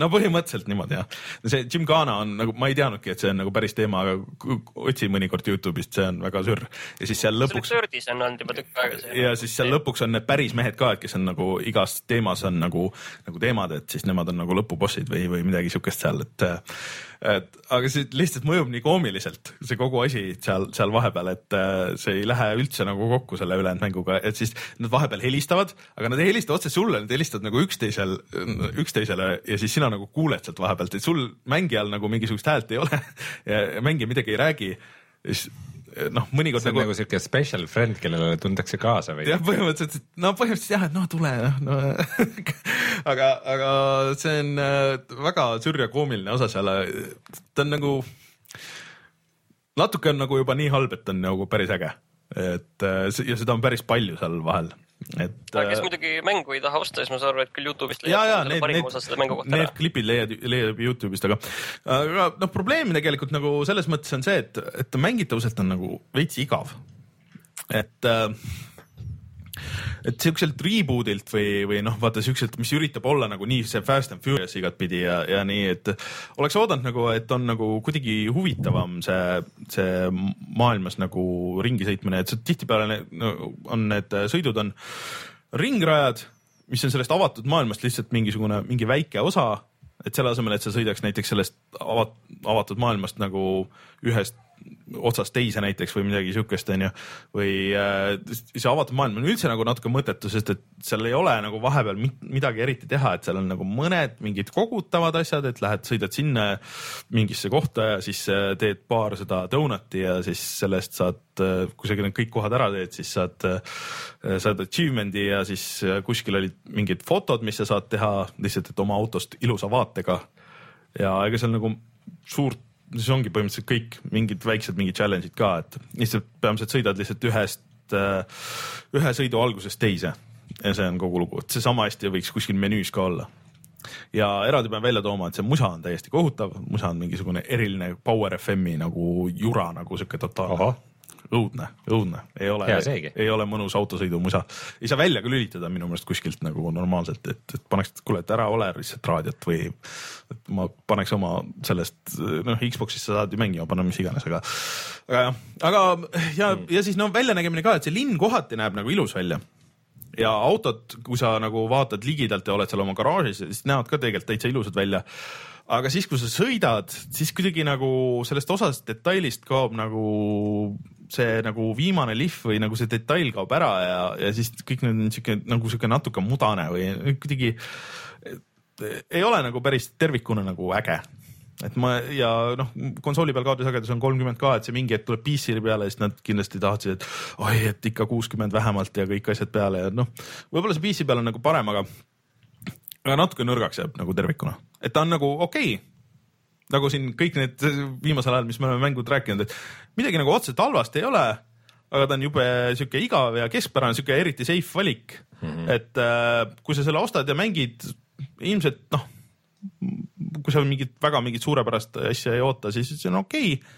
no põhimõtteliselt niimoodi jah. see Gymkhana on nagu, ma ei teadnudki, et see on nagu päris teema, aga otsi mõnikord Youtube'ist, see on väga sürr. ja siis seal lõpuks Thirdis on olnud juba tükk aega see. ja siis seal lõpuks on need päris mehed ka, et kes on nagu igas teemas on nagu, nagu teemad, et siis nemad on nagu lõpubossid või, või midagi siukest seal, et et aga see lihtsalt mõjub nii koomiliselt, see kogu asi seal, seal vahepeal, et äh, see ei lähe üldse nagu kokku selle ülejäänud mänguga, et siis nad vahepeal helistavad, aga nad ei helista otse sulle, nad helistavad nagu üksteisel, üksteisele ja siis sina nagu kuuled sealt vahepealt, et sul mängijal nagu mingisugust häält ei ole <laughs> ja mängija midagi ei räägi. siis noh, mõnikord nagu, nagu siuke special friend, kellele tuntakse kaasa või? jah, põhimõtteliselt, no põhimõtteliselt jah, et noh, tule noh no. <laughs> aga, aga see on äh, väga sürr ja koomiline osa seal. ta on nagu, natuke on nagu juba nii halb, et on nagu päris äge. et äh, ja seda on päris palju seal vahel, et. aga kes muidugi mängu ei taha osta, siis ma saan aru, et küll Youtube'ist ja, ja selle need, parima need osa selle mängu, kohta need ära. klipid leiad, leiab Youtube'ist, aga, aga noh, probleem tegelikult nagu selles mõttes on see, et, et mängitavuselt on nagu veits igav. et äh, et siukselt reboot'ilt või, või noh, vaata siukselt, mis üritab olla nagu nii see Fast and Furious igatpidi ja, ja nii, et oleks oodanud nagu, et on nagu kuidagi huvitavam see, see maailmas nagu ringi sõitmine, et tihtipeale on need sõidud on ringrajad, mis on sellest avatud maailmast lihtsalt mingisugune, mingi väike osa, et selle asemel, et sa sõidaks näiteks sellest avat-, avatud maailmast nagu ühest otsast teise näiteks või midagi siukest, onju. või äh, see avatud maailm on üldse nagu natuke mõttetu, sest et seal ei ole nagu vahepeal midagi eriti teha, et seal on nagu mõned mingid kogutavad asjad, et lähed, sõidad sinna mingisse kohta ja siis äh, teed paar seda donut'i ja siis sellest saad, kui sa kõik kohad ära teed, siis saad, saad achievement'i ja siis äh, kuskil olid mingid fotod, mis sa saad teha lihtsalt, et oma autost ilusa vaatega. ja ega seal nagu suurt see ongi põhimõtteliselt kõik mingid väiksed mingid challenge'id ka, et lihtsalt peamiselt sõidad lihtsalt ühest, ühe sõidu algusest teise ja see on kogu lugu, et see sama hästi võiks kuskil menüüs ka olla. ja eraldi pean välja tooma, et see musa on täiesti kohutav, musa on mingisugune eriline Power FM-i nagu jura nagu sihuke totaalne. õudne, õudne, ei ole ei ole mõnus autosõidumusa. ei saa välja ka lülitada minu meelest kuskilt nagu normaalselt, et, et paneks, et kuule, et ära ole lihtsalt raadiot või et ma paneks oma sellest, noh, Xbox'is sa saad ju mängima panna mis iganes, aga aga jah, aga ja, ja siis no väljanägemine ka, et see linn kohati näeb nagu ilus välja ja autod, kui sa nagu vaatad ligidalt ja oled seal oma garaažis, siis näevad ka tegelikult täitsa ilusad välja. aga siis, kui sa sõidad, siis kuidagi nagu sellest osast detailist kaob nagu see nagu viimane lihv või nagu see detail kaob ära ja, ja siis kõik need on siuke nagu siuke natuke mudane või kuidagi ei ole nagu päris tervikuna nagu äge. Et ma ja noh, konsooli peal kaardisagedus on kolmkümmend ka, et see mingi hetk tuleb PC-le peale, siis nad kindlasti tahtsid, et oi, et ikka kuuskümmend vähemalt ja kõik asjad peale ja noh, võib-olla see PC peal on nagu parem, aga aga natuke nõrgaks jääb nagu tervikuna, et ta on nagu okei okay, nagu siin kõik need viimasel ajal, mis me oleme mängud rääkinud, et midagi nagu otseselt halvasti ei ole, aga ta on jube sihuke igav ja keskpärane, sihuke eriti safe valik mm. -hmm. et äh, kui sa selle ostad ja mängid, ilmselt noh, kui sa mingit väga mingit suurepärast asja ei oota, siis see on okei okay..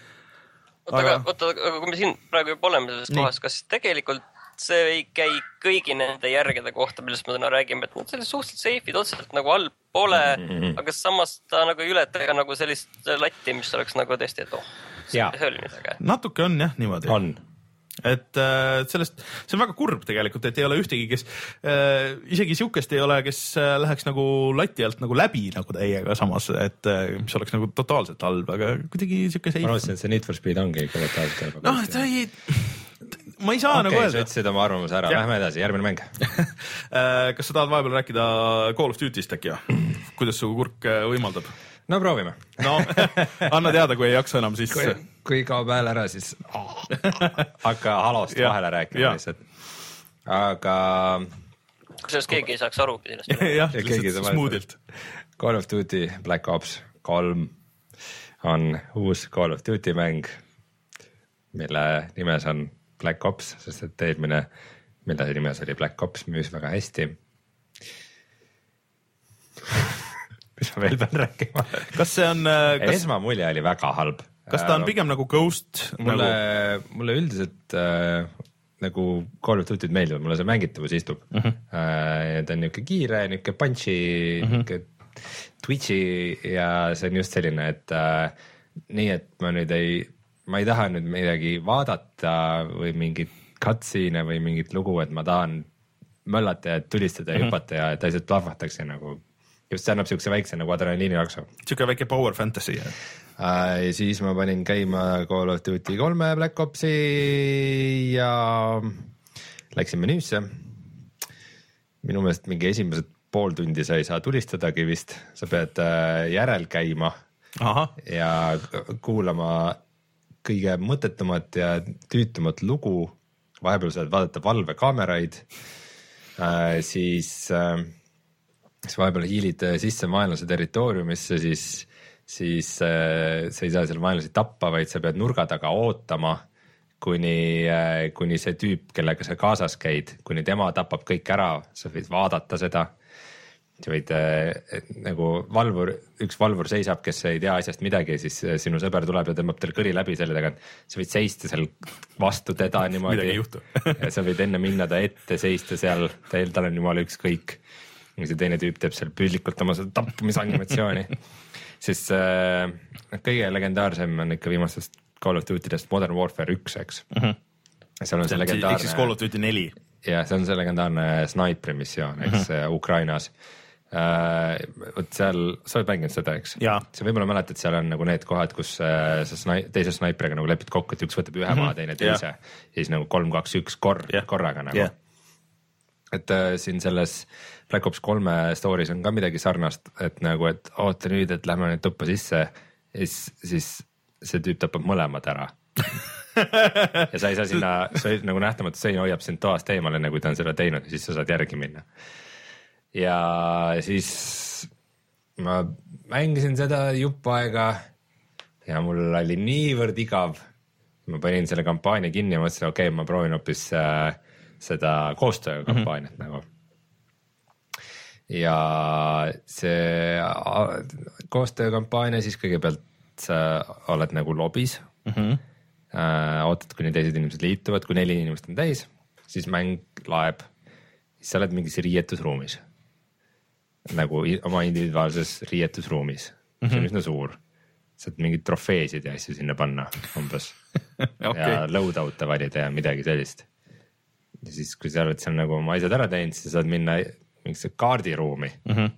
oota, aga oota, aga kui me siin praegu juba oleme selles kohas, kas tegelikult see ei käi kõigi nende järgede kohta, millest me täna räägime, et nad sellised suhteliselt safe'id otseselt nagu all pole mm, -hmm. aga samas ta nagu ei ületa ka nagu sellist latti, mis oleks nagu tõesti, et oh, see, oli äge. natuke on jah niimoodi. on, et äh, sellest, see on väga kurb tegelikult, et ei ole ühtegi, kes äh, isegi siukest ei ole, kes äh, läheks nagu lati alt nagu läbi nagu täiega samas, et äh, mis oleks nagu totaalselt halb, aga kuidagi siuke ma arvasin, et see Need for Speed ongi ikka totaalselt noh, ta ei, ma ei saa okei nagu okay,, sa öelda. ütlesid oma arvamuse ära, lähme edasi, järgmine mäng. <laughs> Äh, kas sa tahad vahepeal rääkida Call of Duty'st äkki või? <clears throat> kuidas su kurk äh, võimaldab? no proovime. no <laughs> anna teada, kui ei jaksa enam, siis kui, kui kaob hääl ära, siis <laughs> hakka halost vahele rääkima lihtsalt. aga kusjuures keegi ei saaks arugi sellest. jah, lihtsalt smoothilt. Call of Duty Black Ops kolm on uus Call of Duty mäng, mille nimes on Black Ops, sest et eelmine, mille nimes oli Black Ops, müüs väga hästi. <laughs> mis ma veel pean rääkima? kas see on, kas, esmamulje oli väga halb. kas ta on pigem nagu Ghost mulle nagu,, mulle üldiselt äh, nagu Call of Duty'd meeldivad, mulle see mängitavus istub uh. Mhm. -huh. Äh, ta on niuke kiire, niuke punchy uh, -huh. niuke Twitch'i ja see on just selline, et äh, nii, et ma nüüd ei, ma ei taha nüüd midagi vaadata või mingit cutscene'e või mingit lugu, et ma tahan möllata ja tulistada ja Mhm. hüpata ja et asjad plahvataks ja nagu just see annab siukse väikse nagu adrenaliinilaksu siuke väike power fantasy. äh,. ja siis ma panin käima Call of Duty kolme Black Opsi ja läksin menüüsse. minu meelest mingi esimesed pool tundi sa ei saa tulistadagi vist, sa pead äh, järel käima ahah, ja kuulama kõige mõttetumat ja tüütumat lugu. vahepeal saad vaadata valvekaameraid äh,, siis äh,, siis vahepeal hiilid äh, sisse vaenlase territooriumisse, siis, siis äh, sa ei saa seal vaenlasi tappa, vaid sa pead nurga taga ootama, kuni äh,, kuni see tüüp, kellega sa kaasas käid, kuni tema tapab kõik ära, sa võid vaadata seda sa võid äh, nagu valvur, üks valvur seisab, kes ei tea asjast midagi siis äh, sinu sõber tuleb ja tõmbab tal kõri läbi selle tagant. sa võid seista seal vastu teda <laughs> niimoodi. Midagi ei juhtu. <laughs> ja sa võid enne minna ta ette, seista seal, tal, tal on jumala ükskõik. ja see teine tüüp teeb seal püüdlikult oma seda tapmisanimatsiooni. <laughs> siis äh, kõige legendaarsem on ikka viimastest Call of Duty dest Modern Warfare üks, eks mm. -hmm. seal on see ehk siis Call legendaarne of Duty neli. ja see on see legendaarne snaipri missioon, eks mm -hmm. Ukrainas. Vot seal, sa oled mänginud seda, eks? Sa võib-olla mäletad, seal on nagu need kohad, kus äh, sa snai-, teise snaipriga nagu lepid kokku, et üks võtab ühe maha, teine teise ja siis nagu kolm, kaks, üks kor- Jah. korraga nagu Jah. et äh, siin selles Black Ops kolme story's on ka midagi sarnast, et nagu, et oota nüüd, et lähme nüüd tuppa sisse ja siis, siis see tüüp tapab mõlemad ära. <laughs> ja sa ei saa sinna, sa nagu nähtamatu sein hoiab sind toast eemale, enne kui ta on seda teinud ja siis sa saad järgi minna. Ja siis ma mängisin seda jupp aega ja mul oli niivõrd igav. ma panin selle kampaania kinni ja mõtlesin, okei okay,, ma proovin hoopis äh, seda koostöökampaaniat mm -hmm. nagu. ja see koostöökampaania siis kõigepealt sa oled nagu lobis mm. -hmm. Ootad, kuni teised inimesed liituvad, kui neli inimest on täis, siis mäng laeb, siis sa oled mingis riietusruumis. Nagu oma individuaalses riietusruumis mm, -hmm. see on üsna suur. saad mingeid trofeesid ja asju sinna panna umbes <laughs> okay. ja, loadout'e valida ja midagi sellist. ja siis, kui sa oled seal nagu oma asjad ära teinud, siis saad minna mingisse kaardiruumi mm. Mhm. -hmm.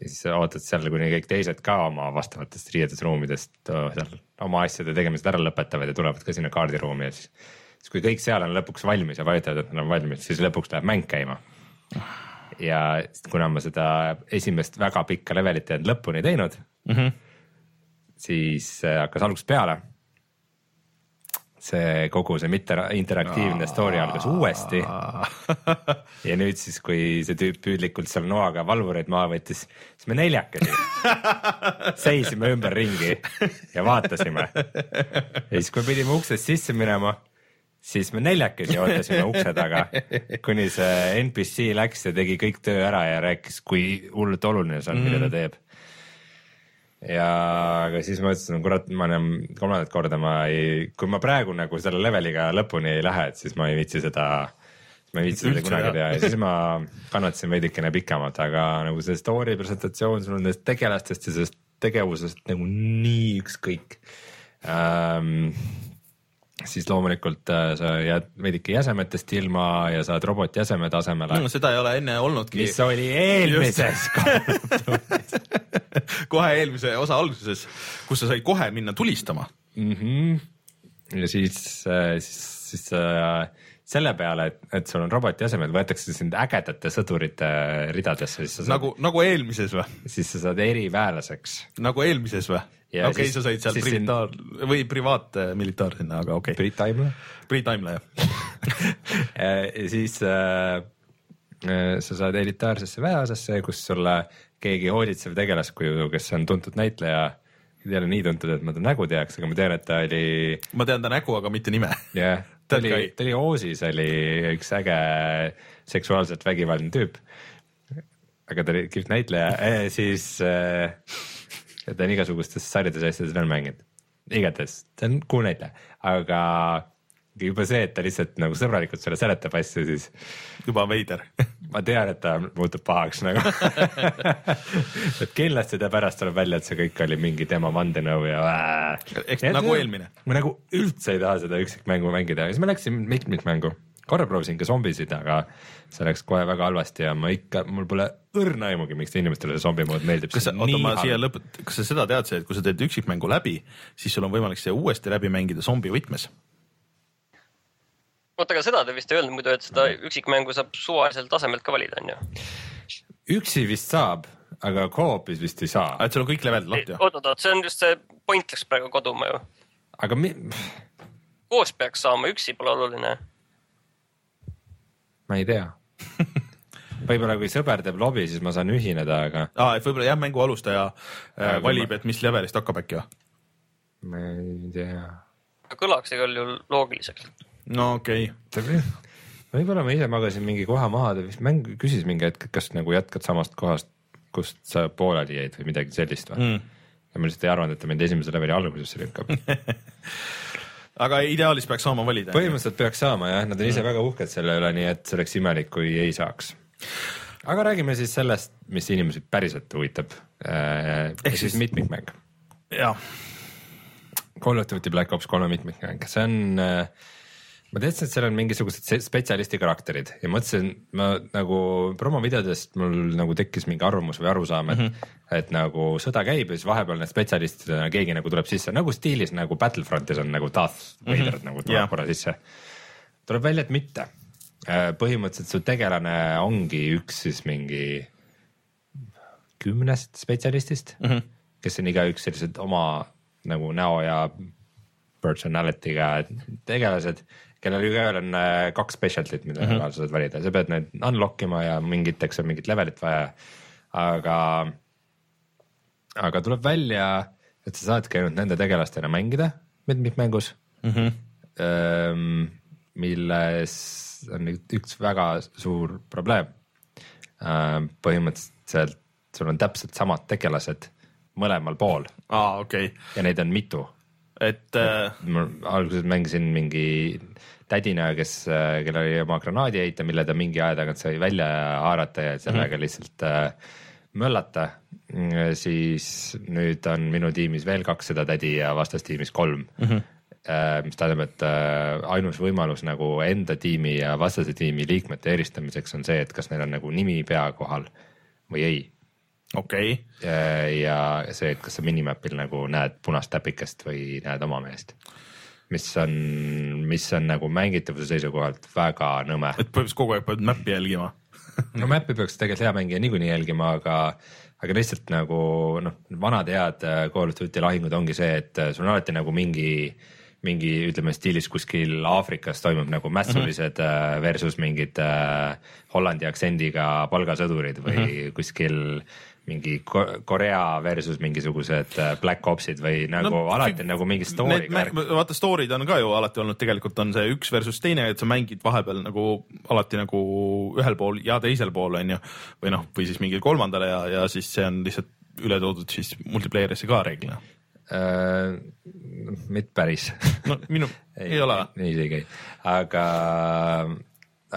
ja siis ootad seal, kuni kõik teised ka oma vastavatest riietusruumidest oh, seal oma asjade tegemised ära lõpetavad ja tulevad ka sinna kaardiruumi ja siis. siis kui kõik seal on lõpuks valmis ja vajutavad, et nad on valmis, siis lõpuks läheb mäng käima. Ja kuna ma seda esimest väga pikka levelit ei olnud lõpuni teinud mm. -hmm. siis äh, hakkas algusest peale see kogu see mitte interaktiivne story algas uuesti. <laughs> ja nüüd siis, kui see tüüp püüdlikult seal noaga valvureid maha võttis, siis me neljakesi <laughs> seisime ümberringi ja vaatasime. ja siis, kui pidime uksest sisse minema, siis me neljakesi ootasime ukse taga, kuni see NPC läks ja tegi kõik töö ära ja rääkis, kui hullult oluline see on mm, -hmm. mida ta teeb ja aga siis ma ütlesin, kurat, ma enam kolmandat korda ma ei, kui ma praegu nagu selle leveliga lõpuni ei lähe, et siis ma ei viitsi seda, ma ei viitsi seda kunagi teha ja siis ma kannatasin veidikene pikemalt, aga nagu see story presentatsioon, sul on nendest tegelastest ja sellest tegevusest nagu nii ükskõik ähm,. Siis loomulikult äh, sa jääd veidike jäsemetest ilma ja saad robotjäsemed asemele no,. seda ei ole enne olnudki. mis oli eelmises <laughs> kohe eelmise osa alguses, kus sa said kohe minna tulistama. mm. -hmm. ja siis, siis, siis äh, selle peale, et, et sul on robotijäsemed, võetakse sind ägedate sõdurite ridadesse, siis sa saad nagu, nagu eelmises või? siis sa saad eriväelaseks. nagu eelmises või? Okei okay,, sa said seal siis siin- militaar või privaatmilitaar sinna, aga okei okay.. Brit Taimla. Priit Taimla jah. <laughs> ja siis äh, äh, sa saad elitaarsesse väeosasse, kus sulle keegi hoolitsev tegelaskuju, kes on tuntud näitleja, ei ole nii tuntud, et ma ta nägu teaks, aga ma tean, et ta oli ma tean ta nägu, aga mitte nime. jah, ta oli ta oli Oosis oli üks äge seksuaalselt vägivaldne tüüp. aga ta oli kihvt näitleja eh,, siis eh, ta on igasugustes sarjades ja asjades veel mänginud. igatahes, ta on cool näitleja, aga juba see, et ta lihtsalt nagu sõbralikult sulle seletab asju, siis juba veider. <laughs> ma tean, et ta muutub pahaks nagu. <laughs> et kindlasti ta pärast tuleb välja, et see kõik oli mingi tema vandenõu ja. Eks nagu eelmine. ma nagu üldse ei taha seda üksikmängu mängida ja siis ma läksin mitmikmängu, korra proovisin ka zombisid, aga see läks kohe väga halvasti ja ma ikka, mul pole õrna aimugi, miks inimestele see zombi mood meeldib. kas sa, oota ma siia lõpet-, kas sa seda tead, see, et kui sa teed üksikmängu läbi, siis sul on võimalik see uuesti läbi mängida zombi võtmes. oota, aga seda te vist ei öelnud muidu, et seda üksikmängu saab suvaliselt tasemelt ka valida, onju. üksi vist saab, aga co-op'is vist ei saa, et sul on kõik levelid lahti, oot, oot, oot, see on just see point läks praegu kaduma ju. aga mi-, koos peaks saama, üksi pole oluline. ma ei tea. <laughs> võib-olla kui sõber teeb lobi, siis ma saan ühineda, aga aa, et võib-olla jah, mängu alustaja äh, Aga valib, ma- et mis levelist hakkab äkki või? ma ei tea. kõlaks igal juhul loogiliselt. No okei okay., võib-olla ma ise magasin mingi koha maha, ta vist mäng küsis mingi hetk, et kas nagu jätkad samast kohast, kust sa pooleli jäid või midagi sellist või mm.. ja ma lihtsalt ei arvanud, et ta mind esimese leveli algusesse lükkab. <laughs> aga ideaalis peaks saama valida. põhimõtteliselt peaks saama jah, nad on ise väga uhked selle üle, nii et see oleks imelik, kui ei saaks. aga räägime siis sellest, mis inimesi päriselt huvitab. ehk siis- mitmikmäng. jah, Call of Duty Black Ops kolme mitmikmäng, see on äh, ma teadsin, et seal on mingisugused se- spetsialisti karakterid ja mõtlesin, ma nagu promovideodest mul nagu tekkis mingi arvamus või arusaam, et mm, -hmm. et nagu sõda käib ja siis vahepeal need spetsialistidena keegi nagu tuleb sisse nagu stiilis nagu Battlefrontis on nagu Darth Vader mm -hmm. nagu tuleb yeah. korra sisse. tuleb välja, et mitte. põhimõtteliselt su tegelane ongi üks siis mingi kümnest spetsialistist mm, -hmm. kes on igaüks sellised oma nagu näo ja personality'ga tegelased, kellel igaühel on äh, kaks specialty't, mida mm -hmm. sa saad valida, sa pead need unlock ima ja mingiteks on mingit levelit vaja. aga, aga tuleb välja, et sa saadki ainult nende tegelastena mängida mitmikmängus mm. -hmm. milles on üks väga suur probleem. põhimõtteliselt sul on täpselt samad tegelased mõlemal pool aa okei okay., ja neid on mitu et äh, ma alguses mängisin mingi tädina, kes, kellel oli oma granaadiheite, mille ta mingi aja tagant sai välja haarata ja sellega mm -hmm. lihtsalt äh, möllata. siis nüüd on minu tiimis veel kaks seda tädi ja vastastiimis kolm mm. -hmm. mis tähendab, et äh, ainus võimalus nagu enda tiimi ja vastase tiimi liikmete eristamiseks on see, et kas neil on nagu nimi pea kohal või ei okei okay., ja, see, et kas sa minimapil nagu näed punast täpikest või näed oma meest. mis on, mis on nagu mängitavuse seisukohalt väga nõme. et põhimõtteliselt kogu aeg pead mäppi jälgima. <laughs> no mäppi peaks tegelikult hea mängija niikuinii jälgima, aga, aga lihtsalt nagu noh, vanad head äh, Call of Duty lahingud ongi see, et äh, sul on alati nagu mingi mingi ütleme stiilis kuskil Aafrikas toimub nagu mässulised mm -hmm. versus mingid äh, Hollandi aktsendiga palgasõdurid või mm -hmm. kuskil mingi Ko- Korea versus mingisugused äh, Black Opsid või nagu no, alati nagu mingi story vaata story'd on ka ju alati olnud, tegelikult on see üks versus teine, et sa mängid vahepeal nagu alati nagu ühel pool ja teisel pool on ju. või noh, või siis mingil kolmandal ja, ja siis see on lihtsalt üle toodud siis multiplayer'isse ka reeglina. Äh, mitte päris no minu, <laughs> ei, ei ole nii see ei käi, aga,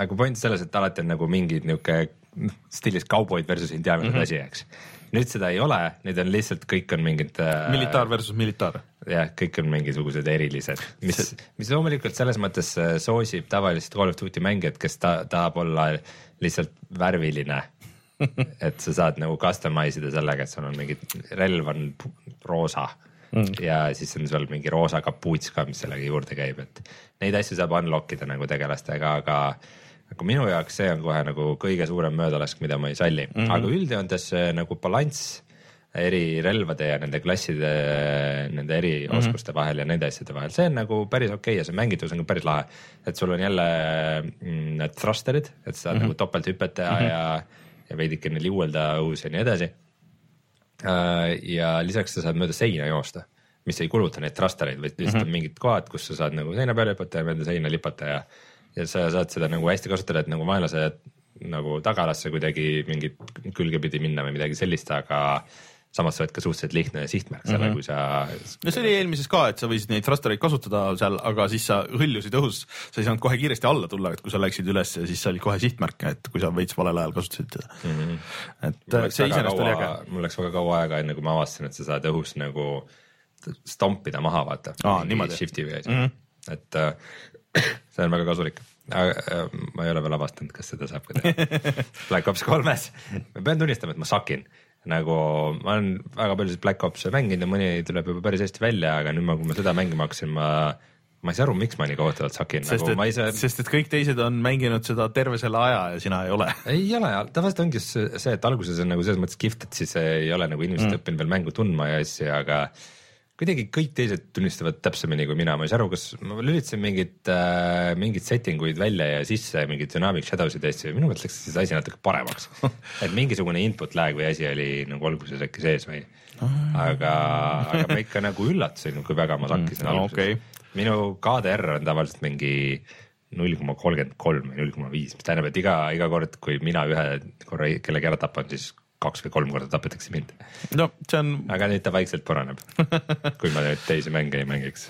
aga point selles, et alati on nagu mingid niuke noh, stiilis kauboid versus indiaanlased mm -hmm. asi, eks. nüüd seda ei ole, nüüd on lihtsalt kõik on mingid äh, militaar versus militaar. jah, kõik on mingisugused erilised, mis, mis loomulikult selles mõttes äh, soosib tavalist Call of Duty mängijat, kes ta tahab olla lihtsalt värviline. <laughs> et sa saad nagu customize ida sellega, et sul on mingi relv on roosa mm. ja siis on sul mingi roosa kapuuts ka, mis sellega juurde käib, et neid asju saab unlock ida nagu tegelastega, aga aga minu jaoks see on kohe nagu kõige suurem möödalask, mida ma ei salli mm, -hmm. aga üldjoontes see nagu balanss eri relvade ja nende klasside, nende erioskuste mm -hmm. vahel ja nende asjade vahel, see on nagu päris okei okay ja see mängitavus on ka päris lahe. et sul on jälle mm, need thruster'id, et sa saad mm -hmm. nagu topelthüpet teha mm -hmm. ja, ja veidikene liuelda õhus ja nii edasi. ja lisaks sa saad mööda seina joosta, mis ei kuluta neid thrustereid, vaid lihtsalt mm -hmm. on mingid kohad, kus sa saad nagu seina peale hüpata ja mööda seina lipata ja ja sa saad seda nagu hästi kasutada, et nagu vaenlase nagu tagalasse kuidagi mingit külgepidi minna või midagi sellist, aga samas sa oled ka suhteliselt lihtne sihtmärk selle mm, -hmm. kui sa. no see oli eelmises ka, et sa võisid neid thrustereid kasutada seal, aga siis sa hõljusid õhus, sa ei saanud kohe kiiresti alla tulla, et kui sa läksid üles siis sa olid kohe sihtmärk, et kui sa veits valel ajal kasutasid seda mm. -hmm. et see iseenesest oli äge. mul läks väga kaua aega, enne kui ma avastasin, et sa saad õhus nagu stompida maha, vaata. Shifti või asi mm, -hmm. et äh, see on väga kasulik Äh, ma ei ole veel avastanud, kas seda saab ka teha <laughs> Black Ops kolmes, ma pean tunnistama, et ma sakin nagu ma olen väga paljusid Black Ops'e mänginud ja mõni tuleb juba päris hästi välja, aga nüüd ma, kui ma seda mängima hakkasin, ma ma ei saa aru, miks ma nii kohutavalt sakin. sest nagu, et, saa... sest et kõik teised on mänginud seda terve selle aja ja sina ei ole. <laughs> ei ole, tavaliselt ongi see, et alguses on nagu selles mõttes kihvt, et siis ei ole nagu inimesed mm. õppinud veel mängu tundma ja asju, aga kuidagi kõik teised tunnistavad täpsemini kui mina, ma ei saa aru, kas ma lülitasin mingit äh,, mingeid setting uid välja ja sisse mingid dynamic shadow'sid ja asju ja minu meelest läks siis asi natuke paremaks. <laughs> Et mingisugune input lag või asi oli nagu alguses äkki sees või, aga, aga ma ikka nagu üllatasin, kui väga ma sakkisin mm, alguses. okay.. minu KDR on tavaliselt mingi null koma kolmkümmend kolm või null koma viis, mis tähendab, et iga, iga kord, kui mina ühe korra kellegi ära tapan, siis kaks või kolm korda tapetakse mind. no see on. aga nüüd ta vaikselt paraneb kui ma nüüd teisi mänge ei mängiks.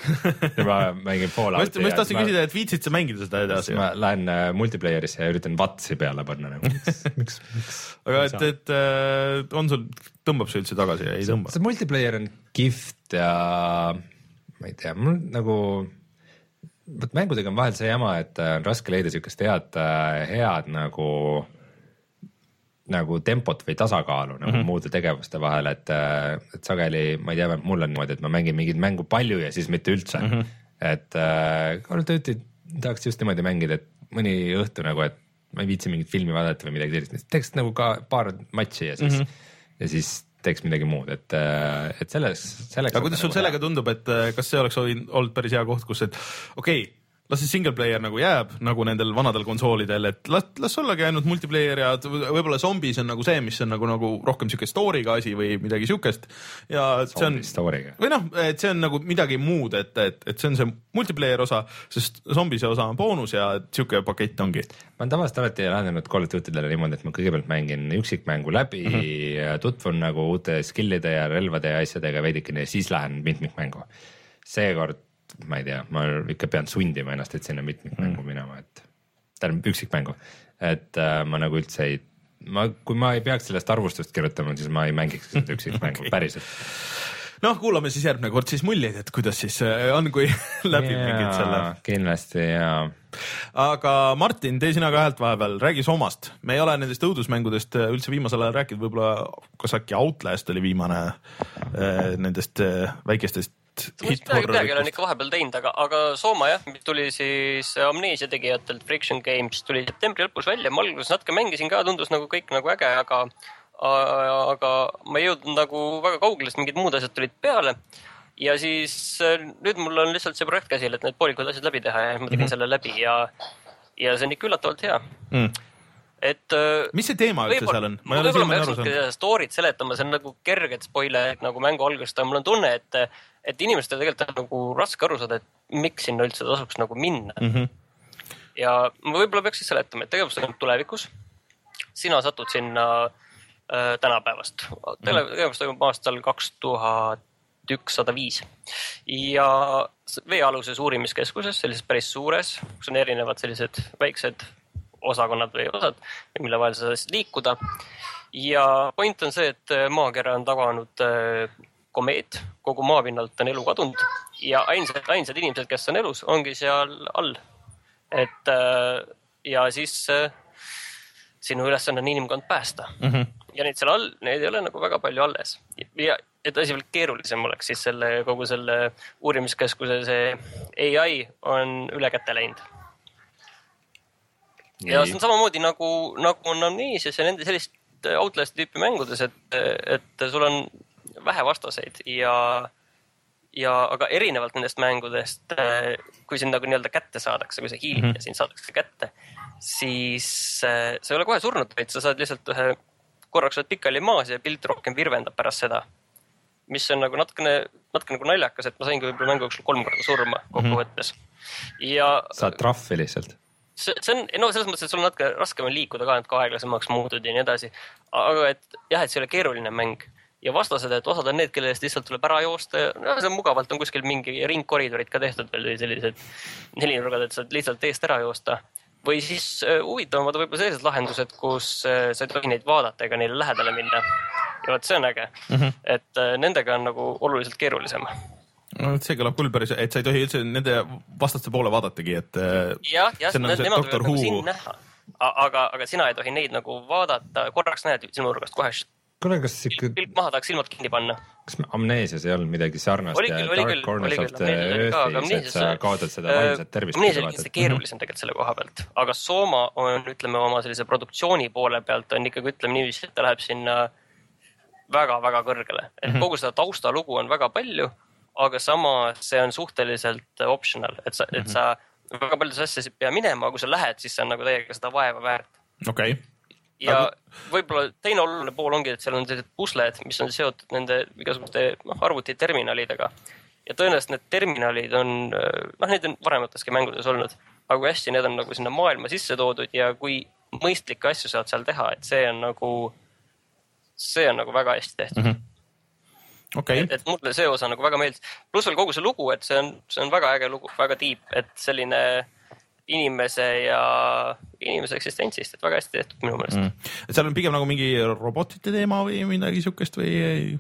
ma mängin Fallouti. ma just tahtsin küsida, et viitsid sa mängida seda edasi? ma lähen äh, multiplayer'isse ja üritan vatsi peale panna nagu miks, <laughs> miks, miks? aga et, et äh, on sul, tõmbab see üldse tagasi ja ei tõmba? see multiplayer on kihvt ja ma ei tea, mul nagu vot mängudega on vahel see jama, et äh, on raske leida siukest head, head nagu nagu tempot või tasakaalu nagu mm -hmm. muude tegevuste vahel, et, et sageli ma ei tea, mul on niimoodi, et ma mängin mingit mängu palju ja siis mitte üldse mm. -hmm. et äh, Call of Duty tahaks just niimoodi mängida, et mõni õhtu nagu, et ma ei viitsi mingit filmi vaadata või midagi sellist, teeks nagu ka paar matši ja siis mm, -hmm. ja siis teeks midagi muud, et, äh, et selles, selleks. aga kuidas sul nagu sellega hea. tundub, et äh, kas see oleks olnud päris hea koht, kus, et okei okay, las see single player nagu jääb nagu nendel vanadel konsoolidel, et las, las ollagi ainult multiplayer ja võib-olla zombis on nagu see, mis on nagu, nagu rohkem siuke story'ga asi või midagi siukest. ja see on, või noh, et see on nagu midagi muud, et, et, et see on see multiplayer osa, sest zombise osa on boonus ja siuke pakett ongi. ma olen tavaliselt alati lähenenud Call of Duty'dele niimoodi, et ma kõigepealt mängin üksikmängu läbi mm, -hmm. tutvun nagu uute skill'ide ja relvade ja asjadega veidikene ja siis lähen mitmikmängu. seekord ma ei tea, ma ikka pean sundima ennast, et sinna mitmikmängu mm. minema, et tähendab üksikmängu, et äh, ma nagu üldse ei, ma, kui ma ei peaks sellest arvustust kirjutama, siis ma ei mängiks seda <laughs> üksikmängu okay. päriselt noh, kuulame siis järgmine kord siis muljeid, et kuidas siis äh, on, kui <laughs> läbi yeah, mingid selle. kindlasti ja. aga Martin, tee sina ka häält vahepeal, räägi Somast, me ei ole nendest õudusmängudest äh, üldse viimasel ajal rääkinud, võib-olla kas äkki Outlast oli viimane äh, nendest väikestest midagi, midagi olen ikka vahepeal teinud, aga, aga Sooma jah, tuli siis Amnesia tegijatelt Friction Games tuli septembri lõpus välja, ma alguses natuke mängisin ka, tundus nagu kõik nagu äge, aga aga ma ei jõudnud nagu väga kaugele, sest mingid muud asjad tulid peale. ja siis nüüd mul on lihtsalt see projekt käsil, et need poolikud asjad läbi teha ja ma tegin mm -hmm. selle läbi ja, ja see on ikka üllatavalt hea mm et. mis see teema üldse seal on? ma võib-olla ma ei jaksanudki story't seletama, see on nagu kerged spoilerid nagu mängu algusest, aga mul on tunne, et et inimestel tegelikult on nagu raske aru saada, et miks sinna üldse tasuks nagu minna mm. -hmm. ja ma võib-olla peaks siis seletama, et tegevus toimub tulevikus. sina satud sinna äh, tänapäevast, mhm. tegevus toimub aastal kaks tuhat ükssada viis ja veealuses uurimiskeskuses, sellises päris suures, kus on erinevad sellised väiksed osakonnad või osad, mille vahel sa saad liikuda. ja point on see, et maakera on tabanud äh, komeet, kogu maapinnalt on elu kadunud ja ainsad, ainsad inimesed, kes on elus, ongi seal all. et äh, ja siis äh, sinu ülesanne on inimkond päästa mm. -hmm. ja neid seal all, neid ei ole nagu väga palju alles. ja et asi veel keerulisem oleks, siis selle kogu selle uurimiskeskuse see ai on üle käte läinud. Ja see on samamoodi nagu, nagu on Amnesias ja nende sellist Outlast tüüpi mängudes, et, et sul on vähe vastaseid ja, ja aga erinevalt nendest mängudest, äh, kui sind nagu nii-öelda kätte saadakse, kui sa hiilid mm -hmm. ja sind saadakse kätte, siis äh, sa ei ole kohe surnud, vaid sa saad lihtsalt ühe, korraks oled pikali maas ja pilt rohkem virvendab pärast seda. mis on nagu natukene, natuke nagu naljakas, et ma saingi võib-olla mängu jooksul kolm korda surma kokkuvõttes mm. -hmm. ja. saad trahvi lihtsalt see, see on, no selles mõttes, et sul on natuke raskem on liikuda ka, natuke aeglasemaks muutud ja nii edasi. aga et jah, et see ei ole keeruline mäng ja vastased, et osad on need, kelle eest lihtsalt tuleb ära joosta ja no, see on mugavalt on kuskil mingi ringkoridorid ka tehtud veel või sellised nelinurgad, et saad lihtsalt eest ära joosta. või siis äh, huvitavamad võib-olla sellised lahendused, kus äh, sa ei tohi neid vaadata ega neile lähedale minna. ja vot see on äge mm, -hmm. et äh, nendega on nagu oluliselt keerulisem. No see kõlab küll päris, et sa ei tohi üldse nende vastaste poole vaadatagi, et äh, jah, jah, nemad võivad nagu sind näha. aga, aga sina ei tohi neid nagu vaadata, korraks näed sinu nurgast kohe kuule, kas ikka, pilk maha, tahaks silmad kinni panna. kas Amneesias ei olnud midagi sarnast Oli ja küll, oli küll, oli küll, the Amnesias oli ka, aga et sa kaotad seda Äh, vaimset tervist. Amnesia oli kindlasti keerulisem tegelikult selle koha pealt, aga Soma on, ütleme oma sellise produktsiooni poole pealt on ikkagi, ütleme niiviisi, et ta läheb sinna väga-väga kõrgele, et Mhm. kogu seda taustalugu on väga palju, aga samas see on suhteliselt optional, et sa, Mhm. et sa väga paljudes asjades ei pea minema, kui sa lähed, siis see on nagu täiega seda vaeva väärt. okei okay., ja Aga- võib-olla teine oluline pool ongi, et seal on sellised pusled, mis on seotud nende igasuguste noh, arvutiterminalidega. ja tõenäoliselt need terminalid on, noh, neid on varemateski mängudes olnud, aga kui hästi need on nagu sinna maailma sisse toodud ja kui mõistlikke asju saad seal teha, et see on nagu, see on nagu väga hästi tehtud mm. -hmm. Okei et, et mulle see osa nagu väga meeldis, pluss veel kogu see lugu, et see on, see on väga äge lugu, väga deep, et selline inimese ja inimese eksistentsist, et väga hästi tehtud minu meelest mm.. et seal on pigem nagu mingi robotite teema või midagi siukest või ei?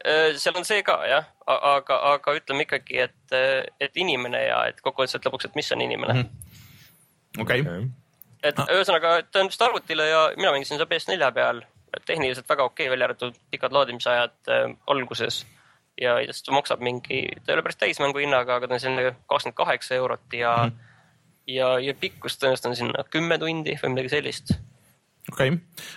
Äh, seal on see ka jah, aga, aga ütleme ikkagi, et, et inimene ja et kokkuvõttes, lõpuks, et mis on inimene mm. -hmm. okei, et ühesõnaga, ta on vist arvutile ja mina mängisin seda PS4 peal, tehniliselt väga okei okay,, välja arvatud pikad laadimisajad äh, alguses. ja ta maksab mingi, ta ei ole päris täismängu hinnaga, aga ta on selline kakskümmend kaheksa eurot ja mm, -hmm. ja, ja pikkus tõenäoliselt on sinna kümme tundi või midagi sellist. Okei,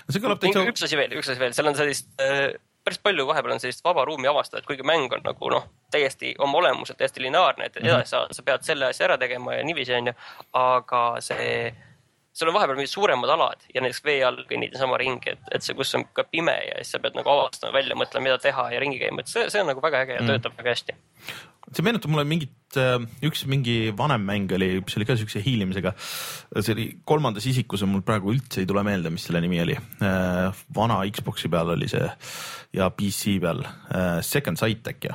see kõlab täitsa, üks asi veel, üks asi veel, seal on sellist äh, päris palju vahepeal on sellist vaba ruumi avastada, et kuigi mäng on nagu noh, täiesti oma olemuselt täiesti lineaarne, et edasi sa, sa pead selle asja ära tegema ja niiviisi onju, aga see, seal on vahepeal mingid suuremad alad ja näiteks vee all kõnnid niisama ringi, et, et see, kus on ka pime ja siis sa pead nagu avastama, välja mõtlema, mida teha ja ringi käima, et see, see on nagu väga äge ja töötab väga hästi. see meenutab mulle mingit, üks mingi vanem mäng oli, mis oli ka siukse hiilimisega. see oli kolmandas isikus ja mul praegu üldse ei tule meelde, mis selle nimi oli. vana Xbox'i peal oli see ja PC peal, Second Sight äkki,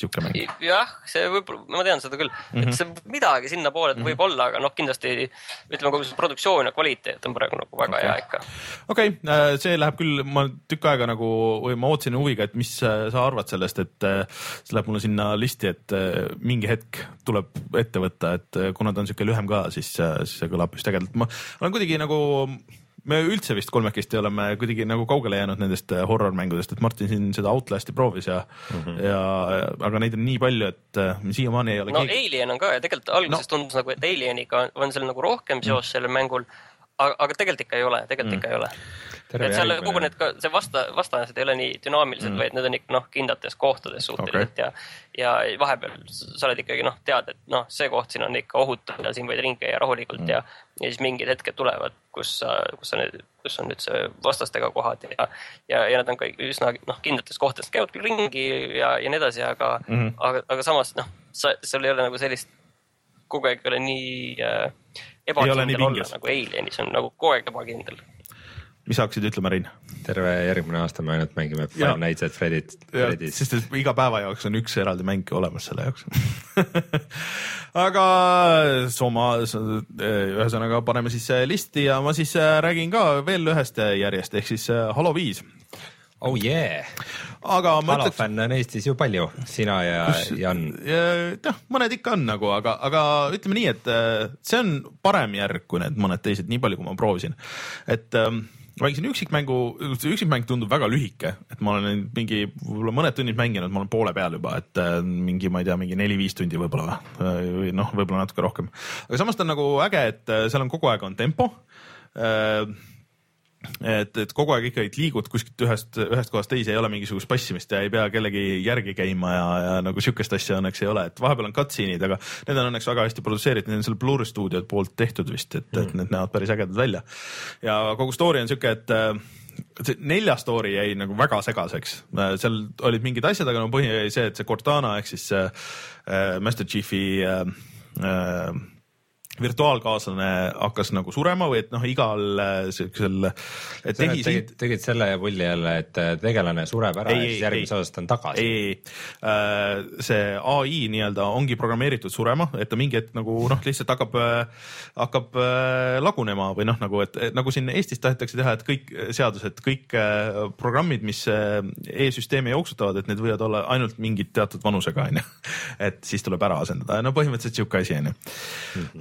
siuke mäng. jah, see võib-olla, ma tean seda küll mm, -hmm. et see midagi sinnapoole mm -hmm. võib olla, aga noh, kindlasti ütleme, kogu see produktsioon ja kvaliteet on praegu nagu väga okay. hea ikka. okei okay,, see läheb küll, ma tükk aega nagu või ma ootasin huviga, et mis äh, sa arvad sellest, et äh, see läheb mulle sinna listi, et äh, mingi hetk tuleb ette võtta, et äh, kuna ta on siuke lühem ka, siis, siis see kõlab just ägedalt. ma olen kuidagi nagu me üldse vist kolmekesti oleme kuidagi nagu kaugele jäänud nendest äh, horror mängudest, et Martin siin seda Outlasti proovis ja mm, -hmm. ja aga neid on nii palju, et äh, siiamaani ei ole no keegi. Alien on ka ja tegelikult alguses no. tundus nagu, et Alieniga on, on seal nagu rohkem seos mm. sellel mängul. aga, aga tegelikult ikka ei ole, tegelikult mm. ikka ei ole. Et seal kogu need ka, see vasta, vastased ei ole nii dünaamilised mm., vaid need on ikka noh, kindlates kohtades suhteliselt okay. ja, ja vahepeal sa oled ikkagi noh, tead, et noh, see koht siin on ikka ohutu ja siin võid ringi käia rahulikult mm. ja, ja siis mingid hetked tulevad, kus sa, kus sa nüüd, kus on nüüd see vastastega kohad ja, ja, ja nad on kõik üsna noh, kindlates kohtades, käivad küll ringi ja, ja nii edasi, aga mm, -hmm. aga, aga samas noh, sa, sul ei ole nagu sellist kogu aeg ei ole nii äh, ebakindel olla nagu Alienis on nagu kogu aeg ebakindel mis sa hakkasid ütlema, Rein? terve järgmine aasta me ainult mängime Five Nights at Freddy's, Freddy's. sest et iga päeva jaoks on üks eraldi mäng olemas selle jaoks <laughs> aga Soma, ühesõnaga paneme siis listi ja ma siis äh, räägin ka veel ühest järjest ehk siis äh, Halo viis oh yeah, aga ma ütleks, fänne on Eestis ju palju, sina ja Kus- Jan. noh, mõned ikka on nagu, aga, aga ütleme nii, et äh, see on parem järg kui need mõned teised, nii palju kui ma proovisin. et ähm, mängisin üksikmängu, üksikmäng tundub väga lühike, et ma olen mingi võib-olla mõned tunnid mänginud, ma olen poole peal juba, et äh, mingi, ma ei tea, mingi neli-viis tundi võib-olla või, või noh, võib-olla natuke rohkem. aga samas ta on nagu äge, et äh, seal on kogu aeg on tempo äh, et, et kogu aeg ikkagi liigud kuskilt ühest, ühest kohast teise, ei ole mingisugust passimist ja ei pea kellegi järgi käima ja, ja nagu sihukest asja õnneks ei ole, et vahepeal on cutscene'id, aga need on õnneks väga hästi produtseeritud, need on seal Blur stuudio poolt tehtud vist, et mm., et need näevad päris ägedad välja. ja kogu story on sihuke, et äh, see nelja story jäi nagu väga segaseks, seal olid mingid asjad, aga no põhi oli see, et see Cortana ehk siis äh, Master Chiefi äh, äh, virtuaalkaaslane hakkas nagu surema või et noh, igal äh, siukesel sa tehisint tegid, tegid selle pulli jälle, et äh, tegelane sureb ära Ei, ja siis järgmises ei. osas ta on tagasi. ei, ei, see ai nii-öelda ongi programmeeritud surema, et ta mingi hetk nagu noh, lihtsalt hakkab, hakkab äh, lagunema või noh, nagu et nagu siin Eestis tahetakse teha, et kõik seadused, kõik äh, programmid, mis äh, e-süsteemi jooksutavad, et need võivad olla ainult mingid teatud vanusega onju. <laughs> et siis tuleb ära asendada, no põhimõtteliselt sihuke asi onju.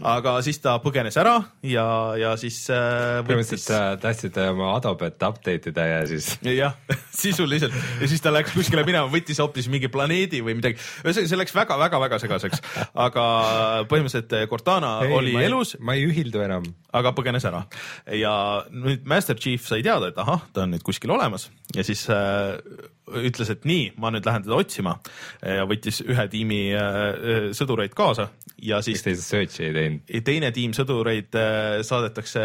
aga siis ta põgenes ära ja, ja siis äh, põhimõtteliselt äh, tahtsid oma Adobet update ida ja siis jah, <laughs> sisuliselt. Ja siis ta läks kuskile minema, võttis hoopis mingi planeedi või midagi. ühesõnaga, see läks väga-väga-väga segaseks, aga põhimõtteliselt Cortana ei, oli ma ei, elus, ma ei ühildu enam. aga põgenes ära. Ja nüüd Master Chief sai teada, et ahah, ta on nüüd kuskil olemas. Ja siis äh, ütles, et nii, ma nüüd lähen teda otsima ja võttis ühe tiimi äh, sõdureid kaasa ja siis miks te siis search'i ei teinud? teine tiim sõdureid saadetakse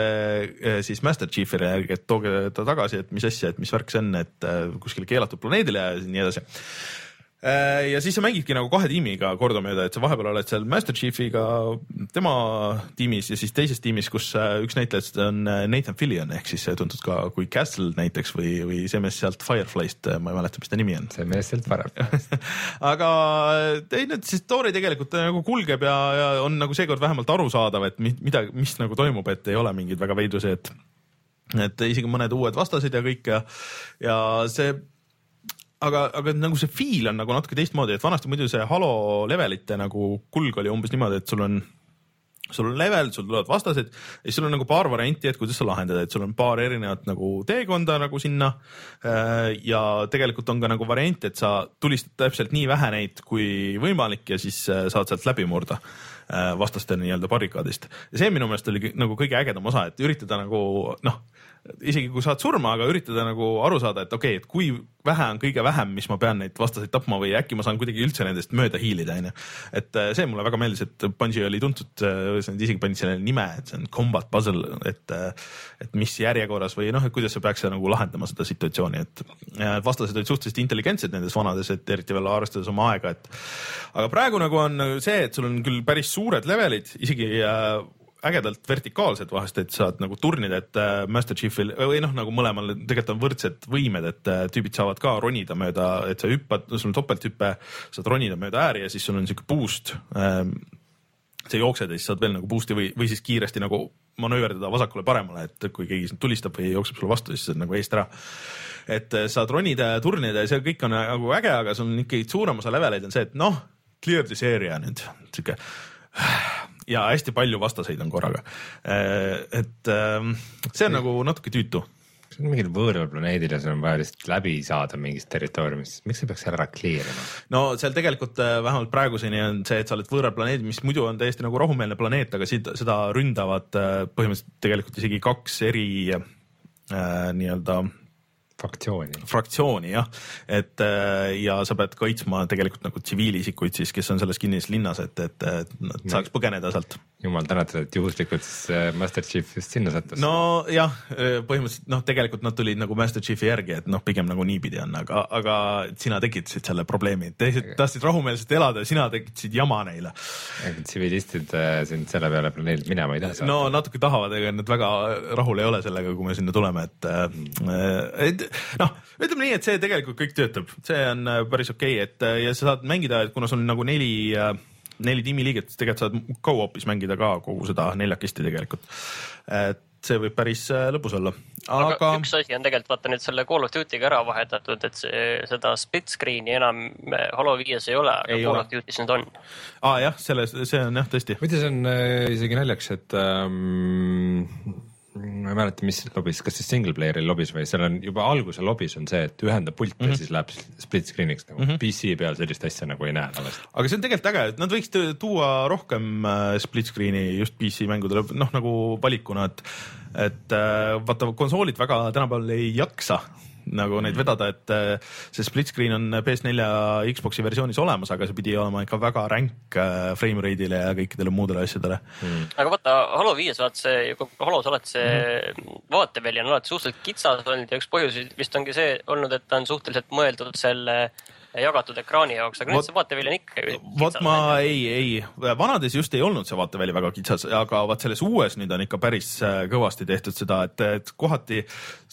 siis Master Chiefile et tooge ta tagasi, et mis asja, et mis värk see on, et kuskile keelatud planeedile ja nii edasi ja siis sa mängidki nagu kahe tiimiga kordamööda, et sa vahepeal oled seal Master Chiefiga tema tiimis ja siis teises tiimis, kus äh, üks näitlejatest on äh, Nathan Fillion ehk siis tuntud ka kui Castle näiteks või, või see mees sealt Fireflyst, ma ei mäleta, mis ta nimi on. see mees sealt varem <laughs> aga ei, nüüd see story tegelikult nagu kulgeb ja, ja on nagu seekord vähemalt arusaadav, et mi- mida, mis nagu toimub, et ei ole mingeid väga veidrusi, et et isegi mõned uued vastased ja kõik ja, ja see aga, aga nagu see feel on nagu natuke teistmoodi, et vanasti muidu see Halo levelite nagu kulg oli umbes niimoodi, et sul on sul on level, sul tulevad vastased ja siis sul on nagu paar varianti, et kuidas sa lahendad, et sul on paar erinevat nagu teekonda nagu sinna. ja tegelikult on ka nagu variant, et sa tulistad täpselt nii vähe neid kui võimalik ja siis äh, saad sealt läbi murda äh, vastaste nii-öelda barrikaadist. ja see minu meelest oli nagu kõige ägedam osa, et üritada nagu noh, isegi kui saad surma, aga üritada nagu aru saada, et okei okay,, et kui vähe on kõige vähem, mis ma pean neid vastaseid tapma või äkki ma saan kuidagi üldse nendest mööda hiilida, onju. et äh, see mulle väga meeldis, et Bungi oli tuntud, nad isegi panid sellele nime, et see on combat puzzle, et, äh, et mis järjekorras või noh, et kuidas sa peaks nagu lahendama seda situatsiooni, et vastased olid suhteliselt intelligentsed nendes vanades, et eriti veel arvestades oma aega, et aga praegu nagu on see, et sul on küll päris suured levelid, isegi äh, ägedalt vertikaalsed vahest, et saad nagu turnida, et äh, Master Chiefil või noh, nagu mõlemal tegelikult on võrdsed võimed, et äh, tüübid saavad ka ronida mööda, et sa hüppad, sul on topelthüpe, saad ronida mööda ääri ja siis sul on siuke boost ähm, sa jooksed ja siis saad veel nagu boost'i või, või siis kiiresti nagu manööverdada vasakule-paremale, et kui keegi sind tulistab või jookseb sulle vastu, siis saad nagu eest ära. et äh, saad ronida ja turnida ja see kõik on nagu äge, aga sul on ikkagi suurem osa leveleid on see, et noh, clear this area nüüd, sihuke <sighs> ja hästi palju vastaseid on korraga. et ähm, see on nagu natuke tüütu see on mingil võõral planeedil ja sul on vaja lihtsalt läbi saada mingist territooriumist, miks sa peaks selle ära clear ima? no seal tegelikult äh, vähemalt praeguseni on see, et sa oled võõral planeedil, mis muidu on täiesti nagu rahumeelne planeet, aga siit, seda ründavad äh, põhimõtteliselt tegelikult isegi kaks eri äh, nii-öelda faktsiooni. fraktsiooni jah, et äh, ja sa pead kaitsma tegelikult nagu tsiviilisikuid siis, kes on selles kinnises linnas, et, et, et nad saaks põgeneda sealt. jumal tänatud, et juhuslikult siis äh, Master Chief just sinna sattus. nojah, põhimõtteliselt noh, tegelikult nad tulid nagu Master Chiefi järgi, et noh, pigem nagu niipidi on, aga, aga sina tekitasid selle probleemi, teised tahtsid rahumeelselt elada ja sina tekitasid jama neile. tsivilistid äh, sind selle peale planeedilt minema ei taha saata. no natuke tahavad, ega nad väga rahul ei ole sellega, kui me sinna tuleme, et, äh, et noh, ütleme nii, et see tegelikult kõik töötab, see on äh, päris okei okay,, et äh, ja sa saad mängida, et kuna sul on nagu neli, neli tiimiliiget, siis tegelikult saad go-op'is mängida ka kogu seda neljakesti tegelikult. et see võib päris lõbus olla. aga, aga üks asi on tegelikult vaata nüüd selle Call of Duty'ga ära vahetatud, et see, seda split screen'i enam Halo viies ei ole, aga Ei Call ole. of Duty's nüüd on. aa jah, selles, see on jah tõesti. muide, see on äh, isegi naljakas, et ähm, ma ei mäleta, mis lobis, kas siis single player'i lobis või seal on juba alguse lobis on see, et ühendab pult mm -hmm. ja siis läheb split screen'iks nagu mm -hmm. PC peal sellist asja nagu ei näe tavaliselt. aga see on tegelikult äge, et nad võiks tuua rohkem äh, split screen'i just PC mängudele, noh nagu valikuna, et et äh, vaata konsoolid väga tänapäeval ei jaksa nagu neid vedada, et äh, see split screen on PS4 ja Xbox'i versioonis olemas, aga see pidi olema ikka väga ränk äh, frame rate'ile ja kõikidele muudele asjadele mm.. aga vaata Halo viies vaata see, Halos alati see mm vaateväli on alati suhteliselt kitsas olnud ja üks põhjusi vist ongi see olnud, et ta on suhteliselt mõeldud selle jagatud ekraani jaoks, aga nüüd see vaatevälja on ikka vot ma ei, ei, vanades just ei olnud see vaateväli väga kitsas, aga vot selles uues nüüd on ikka päris äh, kõvasti tehtud seda, et, et kohati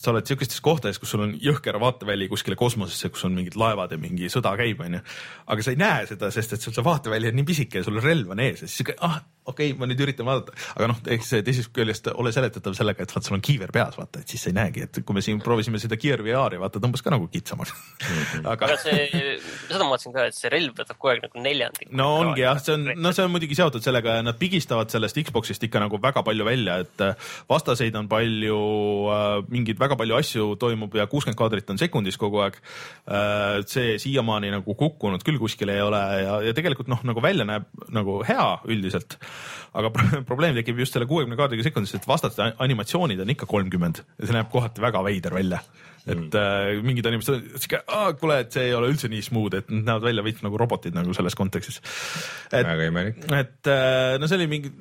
sa oled sihukestes kohtades, kus sul on jõhker vaateväli kuskile kosmosesse, kus on mingid laevad ja mingi sõda käib, onju. aga sa ei näe seda, sest et sul see vaateväli on nii pisike ja sul relv on ees ja siis sihuke, ah okei okay,, ma nüüd üritan vaadata, aga noh, eks see teisest küljest ole seletatav sellega, et vaat sul on kiiver peas, vaata, et siis sa ei näegi, et kui me siin proovisime seda Gear VR-i, vaata tõmbas ka nagu kitsamaks aga aga see, seda ma vaatasin ka, et see relv võtab kogu aeg nagu neljandiku. no ongi jah, see on, no see on muidugi seotud sellega ja nad pigistavad sellest Xbox'ist ikka nagu väga palju välja, et äh, vastaseid on palju, mingeid väga palju asju toimub ja kuuskümmend kaadrit on sekundis kogu aeg. see siiamaani nagu kukkunud küll kuskile ei ole ja, ja tegelikult noh, nagu välja näeb nagu hea üldiselt. aga pro- <laughs> probleem tekib just selle kuuekümne kaadriga sekundis, et vastaste animatsioonid on ikka kolmkümmend ja see näeb kohati väga veider välja et äh, mingid animatsioonid, sihuke, kuule, et see ei ole üldse nii smooth, et nad näevad välja veits nagu robotid nagu selles kontekstis. väga imelik. et äh, no see oli mingi,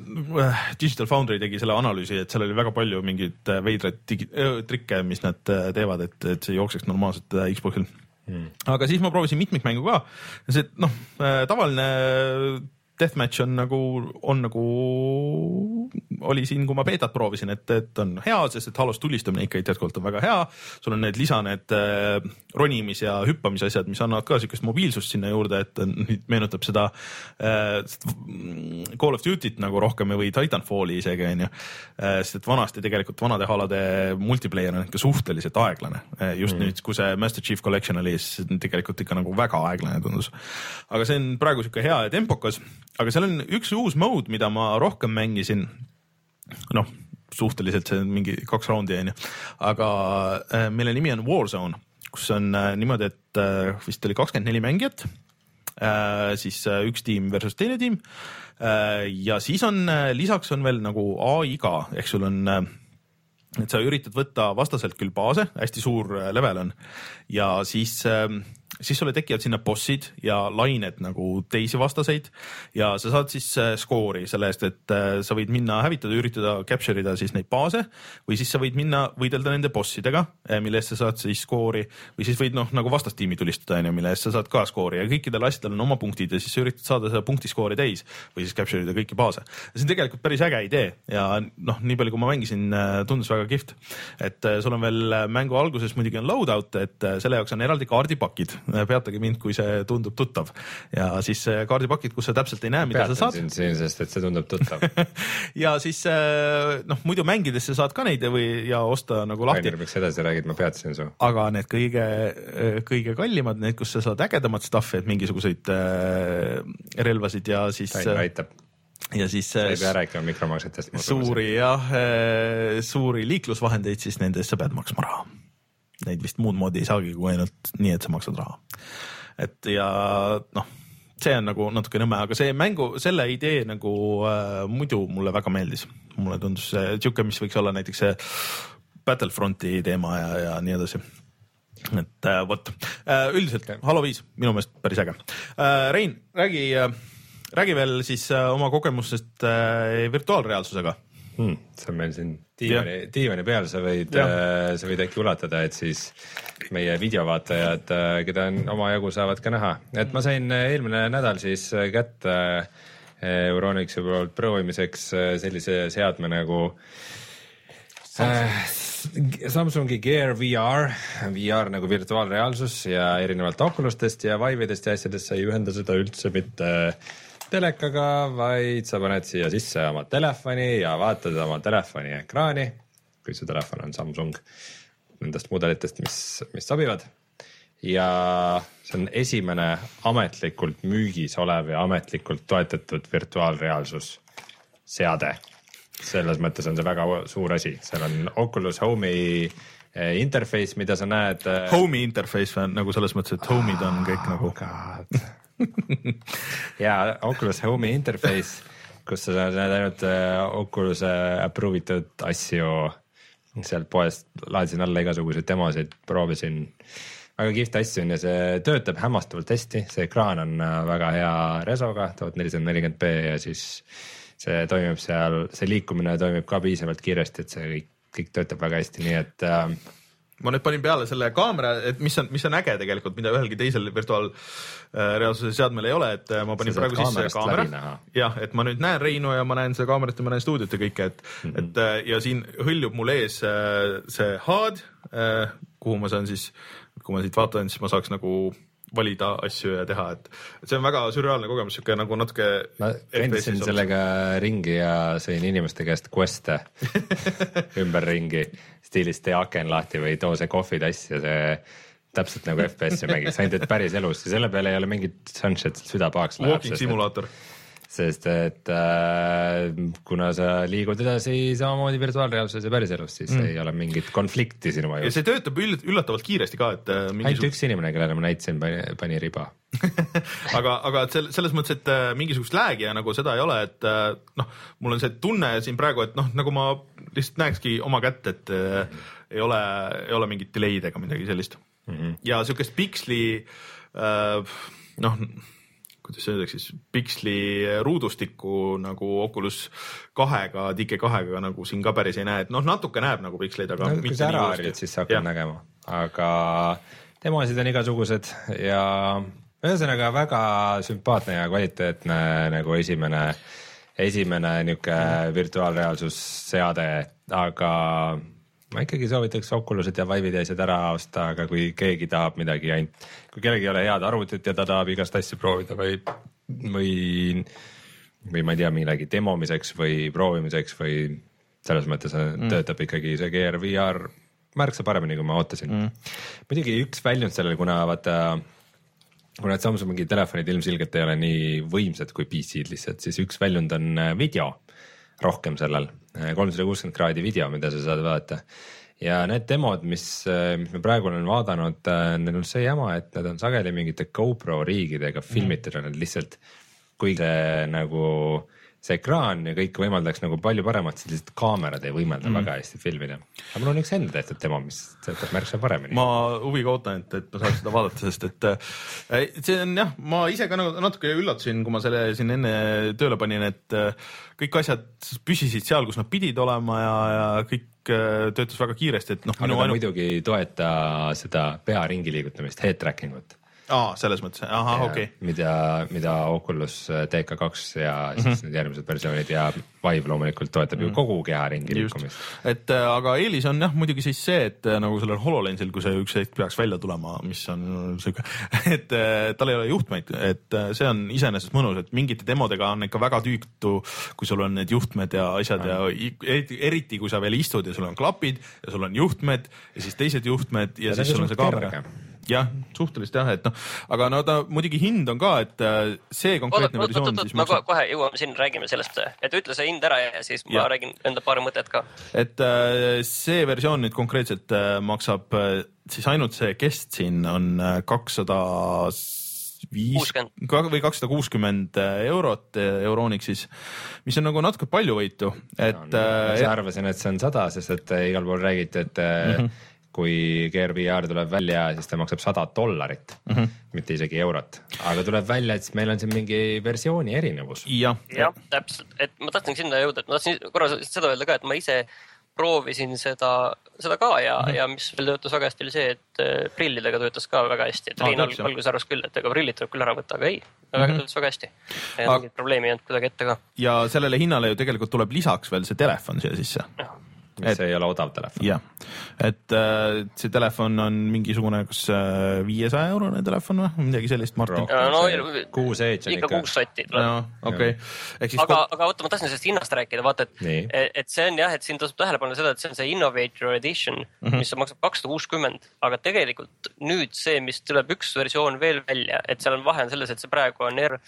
Digital Foundry tegi selle analüüsi, et seal oli väga palju mingeid äh, veidraid digi-, trikke, mis nad äh, teevad, et, et see jookseks normaalselt äh, Xboxil hmm.. aga siis ma proovisin mitmikmängu ka, see noh, tavaline deathmatch on nagu, on nagu oli siin, kui ma beetat proovisin, et, et on hea, sest et Halos tulistamine ikka jätkuvalt on väga hea. sul on need lisa need äh, ronimis ja hüppamise asjad, mis annavad ka siukest mobiilsust sinna juurde, et on- meenutab seda äh, Call of Duty't nagu rohkem või Titanfalli isegi onju. sest et vanasti tegelikult vanade haalade multiplayer on ikka suhteliselt aeglane, just mm. nüüd, kui see Master Chief Collection oli, siis tegelikult ikka nagu väga aeglane tundus. aga see on praegu sihuke hea ja tempokas, aga seal on üks uus mode, mida ma rohkem mängisin. noh, suhteliselt see on mingi kaks raundi onju, aga äh, mille nimi on Warzone, kus on äh, niimoodi, et äh, vist oli kakskümmend neli mängijat siis üks tiim versus teine tiim ja siis on lisaks on veel nagu ai ka, ehk sul on et sa üritad võtta vastaselt küll baase, hästi suur level on ja siis äh, siis sulle tekivad sinna bossid ja lained nagu teisi vastaseid ja sa saad siis äh, skoori selle eest, et äh, sa võid minna hävitada, üritada capture ida siis neid baase või siis sa võid minna võidelda nende bossidega, mille eest sa saad siis skoori või siis võid noh, nagu vastastiimi tulistada onju, mille eest sa saad ka skoori ja kõikidel asjadel on oma punktid ja siis sa üritad saada seda punktiskoori täis või siis capture ida kõiki baase. see on tegelikult päris äge idee ja noh, nii palju, kui ma mängisin, tundus väga kihvt. et äh, sul on veel äh, mängu alguses muidugi on loadout, et äh, selle jaoks on eraldi kaardipakid, peatage mind, kui see tundub tuttav ja siis äh, kaardipakid, kus sa täpselt ei näe, mida sa peatan saad sind siin, sest et see tundub tuttav. <laughs> ja siis äh, noh, muidu mängides sa saad ka neid või, ja osta nagu lahti miks edasi räägid, ma peatasin su. aga need kõige, kõige kallimad, need, kus sa saad ägedamat stuff'i, et mingisuguseid äh, relvasid ja siis, aitab, ja siis sa ei pea äh, rääkima mikromaksetest. suuri jah, suuri liiklusvahendeid, siis nende eest sa pead maksma raha. Neid vist muud moodi ei saagi, kui ainult nii, et sa maksad raha. et ja noh, see on nagu natuke nõme, aga see mängu, selle idee nagu äh, muidu mulle väga meeldis. mulle tundus see sihuke, mis võiks olla näiteks see Battlefronti teema ja, ja nii edasi et äh, vot äh, üldiselt. Halo viis minu meelest päris äge äh,. Rein, räägi äh,, räägi veel siis äh, oma kogemustest äh, virtuaalreaalsusega hmm,. see on meil siin diivani, diivani peal, sa võid, sa võid äkki ulatada, et siis meie videovaatajad, keda on omajagu, saavad ka näha, et ma sain äh, eelmine nädal siis äh, kätte äh, Euronixi poolt proovimiseks äh, sellise seadme nagu äh, Samsungi Gear VR, VR nagu virtuaalreaalsus ja erinevalt Oculus'test ja Vive'idest ja asjadest sa ei ühenda seda üldse mitte telekaga, vaid sa paned siia sisse oma telefoni ja vaatad oma telefoni ekraani, kui su telefon on Samsung nendest mudelitest, mis, mis sobivad. ja see on esimene ametlikult müügis olev ja ametlikult toetatud virtuaalreaalsus seade selles mõttes on see väga suur asi, seal on Oculus Home'i eh, interface, mida sa näed. Home'i interface on nagu selles mõttes, et home'id on kõik nagu <laughs> ja Oculus Home'i interface, kus sa näed ainult eh, Oculus'e approve itud asju. Sealt poest, laadisin alla igasuguseid demosid, proovisin. väga kihvt asju on ja see töötab hämmastavalt hästi, see ekraan on äh, väga hea resoga, tuhat nelisada nelikümmend B ja siis see toimib seal, see liikumine toimib ka piisavalt kiiresti, et see kõik, kõik töötab väga hästi, nii et äh, ma nüüd panin peale selle kaamera, et mis on, mis on äge tegelikult, mida ühelgi teisel virtuaalreaalsuse seadmel ei ole, et äh, ma panin praegu sisse kaamera jah, et ma nüüd näen Reinu ja ma näen seda kaamerat ja ma näen stuudiot ja kõike, et mm, -hmm. et äh, ja siin hõljub mul ees äh, see HUD, kuhu ma saan siis, kui ma siit vaatan, siis ma saaks nagu valida asju ja teha, et et see on väga sürreaalne kogemus, sihuke nagu natuke. ma kõndisin sellega ringi ja sõin inimeste käest quest'e <laughs> ümberringi stiilis tee aken lahti või too see kohvitass ja see täpselt nagu FPS-i mängiks, ainult et päris elus ja selle peale ei ole mingit sunshot, süda pahaks läheb. Walking simulaator sest et äh, kuna sa liigud edasi samamoodi virtuaalreaalsuses ja päriselus, siis mm. ei ole mingit konflikti sinu ja ajus. see töötab üll- üllatavalt kiiresti ka, et äh, ainult mingisugust üks inimene, kellele ma näitasin, pani, pani riba. <laughs> aga, aga sel- selles mõttes, et äh, mingisugust lag'i ja nagu seda ei ole, et äh, noh, mul on see tunne siin praegu, et noh, nagu ma lihtsalt näekski oma kätt, et äh, ei ole, ei ole mingit delay'd ega midagi sellist mm. -hmm. ja siukest piksli äh, noh kuidas öeldakse siis, piksli ruudustikku nagu Oculus kahega, DK kahega nagu siin ka päris ei näe, et noh, natuke näeb nagu piksleid, aga no, kui sa ära harjud, siis sa hakkad nägema, aga demosid on igasugused ja ühesõnaga väga sümpaatne ja kvaliteetne nagu esimene, esimene niisugune Mhm. virtuaalreaalsusseade, aga ma ikkagi soovitaks Oculused ja Vive'id ja asjad ära osta, aga kui keegi tahab midagi ainult, kui kellelgi ei ole head arvutit ja ta tahab igast asju proovida või, või, või ma ei tea, millegi demomiseks või proovimiseks või selles mõttes mm. töötab ikkagi see GR VR märksa paremini, kui ma ootasin. Mm.. muidugi üks väljund sellel, kuna vaata kuna need Samsungi telefonid ilmselgelt ei ole nii võimsad kui PC-d lihtsalt, siis üks väljund on äh, video rohkem sellel, kolmsada kuuskümmend kraadi video, mida sa saad vaadata. ja need demod, mis, mis me praegu olen vaadanud, neil on see jama, et nad on sageli mingite GoPro riigidega filmitud ja nad lihtsalt, kui see nagu see ekraan ja kõik võimaldaks nagu palju paremat, lihtsalt kaamerad ei võimalda mm. väga hästi filmida. aga mul on üks enda tehtud demo, mis töötab märksa paremini. ma huviga ootan, et, et ma saaks seda vaadata, sest et äh, see on jah, ma ise ka nagu natuke üllatusin, kui ma selle siin enne tööle panin, et äh, kõik asjad püsisid seal, kus nad pidid olema ja, ja kõik äh, töötas väga kiiresti, et noh. aga ta ainu... muidugi ei toeta seda pea ringi liigutamist, head tracking ut aa, selles mõttes, ahah, okei. okay.. mida, mida Oculus TK2 ja siis mm -hmm. need järgmised versioonid ja Vive loomulikult toetab mm -hmm. ju kogu keha ringi liikumist. et äh, aga eelis on jah, muidugi siis see, et äh, nagu sellel HoloLensil, kui see üks hetk peaks välja tulema, mis on sihuke, <laughs> et äh, tal ei ole juhtmeid, et äh, see on iseenesest mõnus, et mingite demodega on ikka väga tüütu, kui sul on need juhtmed ja asjad ja eriti, eriti kui sa veel istud ja sul on klapid ja sul on juhtmed ja siis teised juhtmed ja, ja siis sul on see kaamera jah, suhteliselt jah, et noh, aga no ta muidugi hind on ka, et äh, see konkreetne oot, versioon oot, oot, siis ma maksab. kohe jõuame siin, räägime sellest, et ütle see hind ära ja siis ma Jah. räägin enda paar mõtet ka. et äh, see versioon nüüd konkreetselt äh, maksab siis ainult see kest siin on kakssada viis 60. või kakssada kuuskümmend eurot Euroniks siis, mis on nagu natuke paljuvõitu, et ma äh, arvasin, et see on sada, sest et igal pool räägiti, et mm -hmm. Kui Gear VR tuleb välja, siis ta maksab sada dollarit mm, -hmm. mitte isegi eurot, aga tuleb välja, et siis meil on siin mingi versiooni erinevus. jah, jah, täpselt, et ma tahtsin sinna jõuda, et ma tahtsin korra seda öelda ka, et ma ise proovisin seda, seda ka ja mm, -hmm. ja mis veel töötas väga hästi, oli see, et äh, prillidega töötas ka väga hästi, et Rein jah? alguses arvas küll, et ega prillid tuleb küll ära võtta, aga ei, väga Mhm. töötas väga hästi. Mingit probleemi ei olnud kuidagi ette ka. ja sellele hinnale ju tegelikult tuleb lisaks veel see telefon siia sisse. Mis ei ole odav telefon. jah, et äh, see telefon on mingisugune, kas viiesaja eurone telefon või midagi sellist, Martin? Ja no kuus Edge on ikka ikka. kuus sotti tuleb. no okei okay., aga, aga oota, ma tahtsin sellest hinnast rääkida, vaata, et, et see on jah, et siin tasub tähele panna seda, et see on see Innovator Edition mm. -hmm. mis maksab kakssada kuuskümmend, aga tegelikult nüüd see, mis tuleb üks versioon veel välja, et seal on vahe on selles, et see praegu on R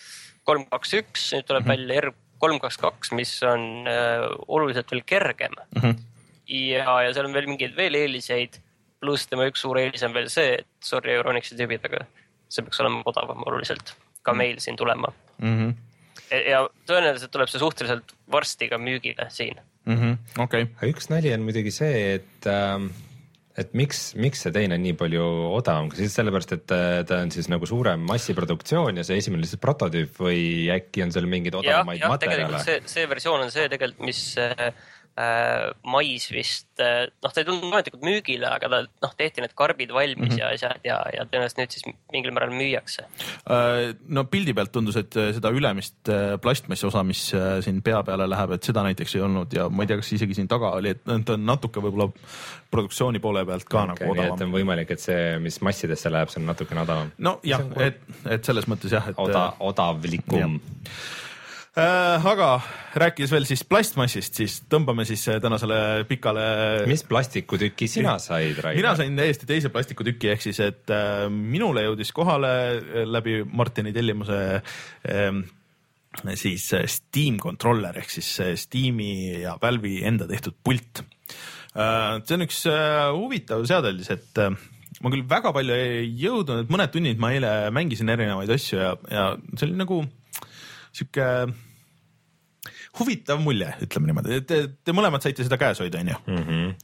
kolm kaks üks, nüüd tuleb mm -hmm. välja R kolm kaks kaks, mis on äh, oluliselt veel kergem mm. Mhm. -hmm. ja, ja seal on veel mingeid veel eeliseid. pluss tema üks suur eelis on veel see, et sorry, Euronixi tüübid, aga see peaks olema odavam oluliselt ka meil siin tulema mm -hmm. ja tõenäoliselt tuleb see suhteliselt varsti ka müügile siin. mm -hmm. okei okay., aga üks nali on muidugi see, et ähm, et miks, miks see teine on nii palju odavam, kas siis sellepärast, et äh, ta on siis nagu suurem massiproduktsioon ja see esimene lihtsalt prototüüp või äkki on seal mingeid odavamaid materjale tegelikult? see, see versioon on see tegelikult, mis äh, mais vist äh,, noh, ta ei tulnud ametlikult müügile, aga ta noh, tehti need karbid valmis mm. -hmm. ja asjad ja, ja tõenäoliselt nüüd siis mingil määral müüakse. Äh, no pildi pealt tundus, et äh, seda ülemist äh, plastmassi osa, mis äh, siin pea peale läheb, et seda näiteks ei olnud ja ma ei tea, kas isegi siin taga oli, et ta on natuke võib-olla produktsiooni poole pealt ka okay, nagu nii et odavam. on võimalik, et see, mis massidesse läheb, see on natukene odavam. nojah, et, et selles mõttes jah, et Oda, odavlikum. äh, aga rääkides veel siis plastmassist, siis tõmbame siis äh, tänasele pikale mis plastikutüki sina said, Rainer? mina sain täiesti teise plastikutüki, ehk siis, et äh, minule jõudis kohale äh, läbi Martini tellimuse äh, siis äh, Steam controller ehk siis äh, Steam'i ja Valve'i enda tehtud pult äh,. see on üks äh, huvitav et äh, ma küll väga palju ei jõudnud, et mõned tunnid ma eile mängisin erinevaid asju ja, ja see oli nagu sihuke huvitav mulje, ütleme niimoodi, te, te mõlemad saite seda käes hoida, onju. -hmm.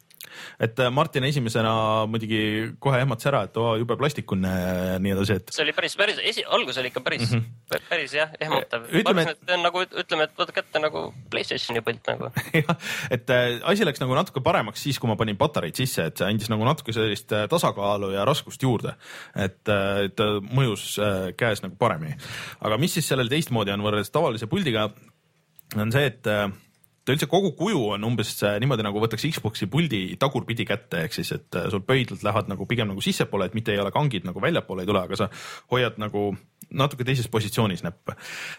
Et äh, Martin esimesena muidugi kohe ehmatas ära, et oo jube plastikune ja nii edasi, et see oli päris, päris, esi, algus oli ikka päris mm, -hmm. päris jah, ehmatav. Ütleme, et see on nagu, ütleme, et võtad kätte nagu Playstationi pilt nagu. <laughs> et äh, asi läks nagu natuke paremaks siis, kui ma panin patareid sisse, et see andis nagu natuke sellist äh, tasakaalu ja raskust juurde. et äh, et ta mõjus äh, käes nagu paremini. aga mis siis sellel teistmoodi on võrreldes tavalise puldiga, on see, et äh, ta üldse kogu kuju on umbes äh, niimoodi nagu võtaks Xbox'i puldi tagurpidi kätte, ehk siis, et äh, sul pöidlad lähevad nagu pigem nagu sissepoole, et mitte ei ole kangid nagu väljapoole ei tule, aga sa hoiad nagu natuke teises positsioonis näppe.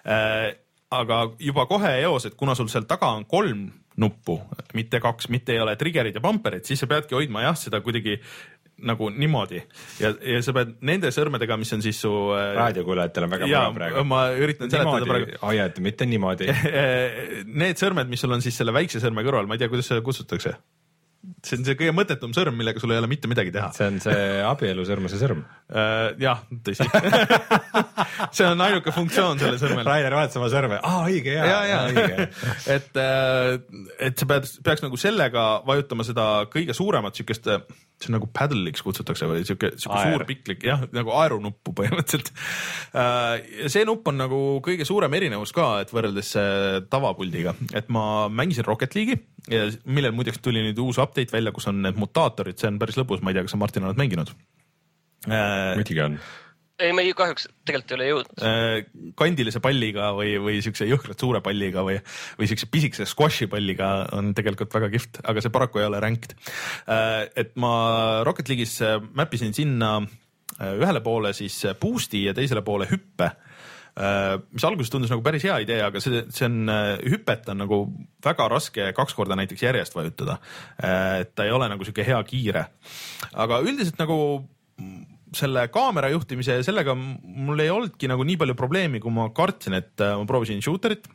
Äh, aga juba kohe eos, et kuna sul seal taga on kolm nuppu, mitte kaks, mitte ei ole trigger'id ja bumperid, siis sa peadki hoidma jah, seda kuidagi nagu niimoodi ja, ja sa pead nende sõrmedega, mis on siis su äh, raadiokuulajatel on väga mure praegu. ma üritan seletada praegu. hoiad, mitte niimoodi. <laughs> Need sõrmed, mis sul on siis selle väikse sõrme kõrval, ma ei tea, kuidas seda kutsutakse. see on see kõige mõttetum sõrm, millega sul ei ole mitte midagi teha. see on see abielusõrmuse sõrm. jah, tõsi. <laughs> see on ainuke funktsioon sellel sõrmel. Rainer vaatas oma sõrme, aa õige ja, ja, ja õige. <laughs> et, et sa pead, peaks nagu sellega vajutama seda kõige suuremat siukest, see on nagu paddle'iks kutsutakse või siuke, siuke Aer. suur piklik jah, nagu aerunuppu põhimõtteliselt. see nupp on nagu kõige suurem erinevus ka, et võrreldes äh, tavapuldiga, et ma mängisin Rocket League'i ja millel muideks tuli nüüd uus update välja, kus on need mutaatorid, see on päris lõbus, ma ei tea, kas sa Martin oled mänginud? muidugi on. ei, ma ei, kahjuks tegelikult ei ole jõudnud. Äh, kandilise palliga või, või siukse jõhkralt suure palliga või, või siukse pisikese squash'i palliga on tegelikult väga kihvt, aga see paraku ei ole ranked. et ma Rocket League'is äh, mäppisin sinna äh, ühele poole siis boost'i ja teisele poole hüppe mis alguses tundus nagu päris hea idee, aga see, see on, hüpet on nagu väga raske kaks korda näiteks järjest vajutada. et ta ei ole nagu sihuke hea kiire, aga üldiselt nagu selle kaamera juhtimise ja sellega mul ei olnudki nagu nii palju probleemi, kui ma kartsin, et äh, ma proovisin shooter'it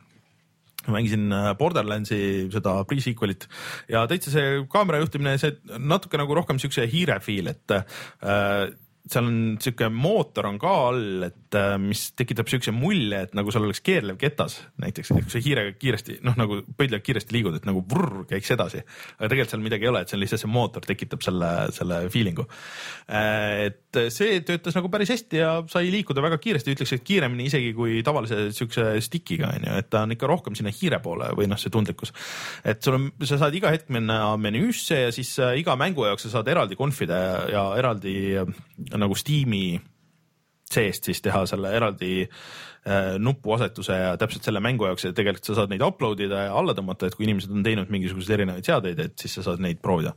mängisin äh, Borderlandsi seda pre-sequel'it ja täitsa see kaamera juhtimine, see natuke nagu rohkem siukse hiire feel, et äh, seal on siuke mootor on ka all, et äh, mis tekitab siukse mulje, et nagu seal oleks keerlev ketas näiteks, kui sa hiirega kiiresti noh, nagu pöidlaga kiiresti liigud, et nagu vrr käiks edasi. aga tegelikult seal midagi ei ole, et see on lihtsalt see mootor tekitab selle, selle feeling'u. et see töötas nagu päris hästi ja sai liikuda väga kiiresti, ütleks, et kiiremini isegi kui tavalise siukse stick'iga on ju, et ta on ikka rohkem sinna hiire poole või noh, see tundlikkus. et sul on, sa saad iga hetk minna menüüsse ja siis äh, iga mängu jaoks sa saad eraldi conf'ide ja, eraldi äh, nagu Steam'i seest siis teha selle eraldi äh, nupuasetuse ja täpselt selle mängu jaoks ja tegelikult sa saad neid upload ida ja alla tõmmata, et kui inimesed on teinud mingisuguseid erinevaid seadeid, et siis sa saad neid proovida.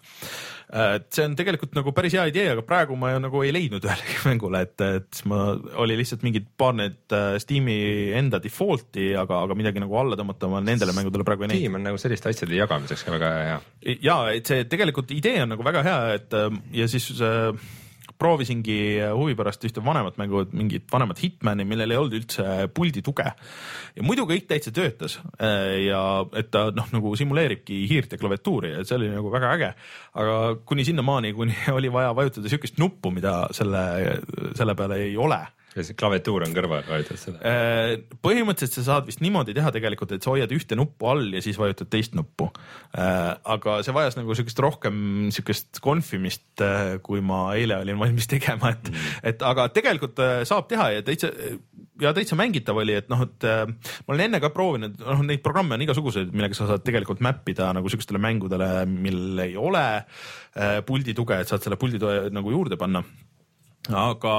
et see on tegelikult nagu päris hea idee, aga praegu ma ju nagu ei leidnud <laughs> ühelegi mängule, et, et ma, oli lihtsalt mingid paar need äh, Steam'i enda default'i, aga, aga midagi nagu alla tõmmata ma nendele mängudele praegu ei näinud. tiim on nagu selliste asjade jagamiseks ka väga hea. ja et see tegelikult idee on nagu väga hea, et äh, ja siis äh, proovisingi huvi pärast ühte vanemat mängu, mingit vanemat Hitmani, millel ei olnud üldse puldi tuge. ja muidu kõik täitsa töötas äh, ja et ta noh, nagu simuleeribki hiirt ja klaviatuuri ja see oli nagu väga äge. aga kuni sinnamaani, kuni oli vaja vajutada siukest nuppu, mida selle, selle peale ei ole ja see klaviatuur on kõrval, vajutad seda. Äh, põhimõtteliselt sa saad vist niimoodi teha tegelikult, et sa hoiad ühte nuppu all ja siis vajutad teist nuppu. aga see vajas nagu siukest rohkem siukest konfimist, kui ma eile olin valmis tegema, et mm., et aga tegelikult äh, saab teha ja täitsa ja täitsa mängitav oli, et noh, et äh, ma olen enne ka proovinud, noh, neid programme on igasuguseid, millega sa saad tegelikult map ida nagu siukestele mängudele, millel ei ole äh, puldi tuge, et saad selle puldi toe nagu juurde panna aga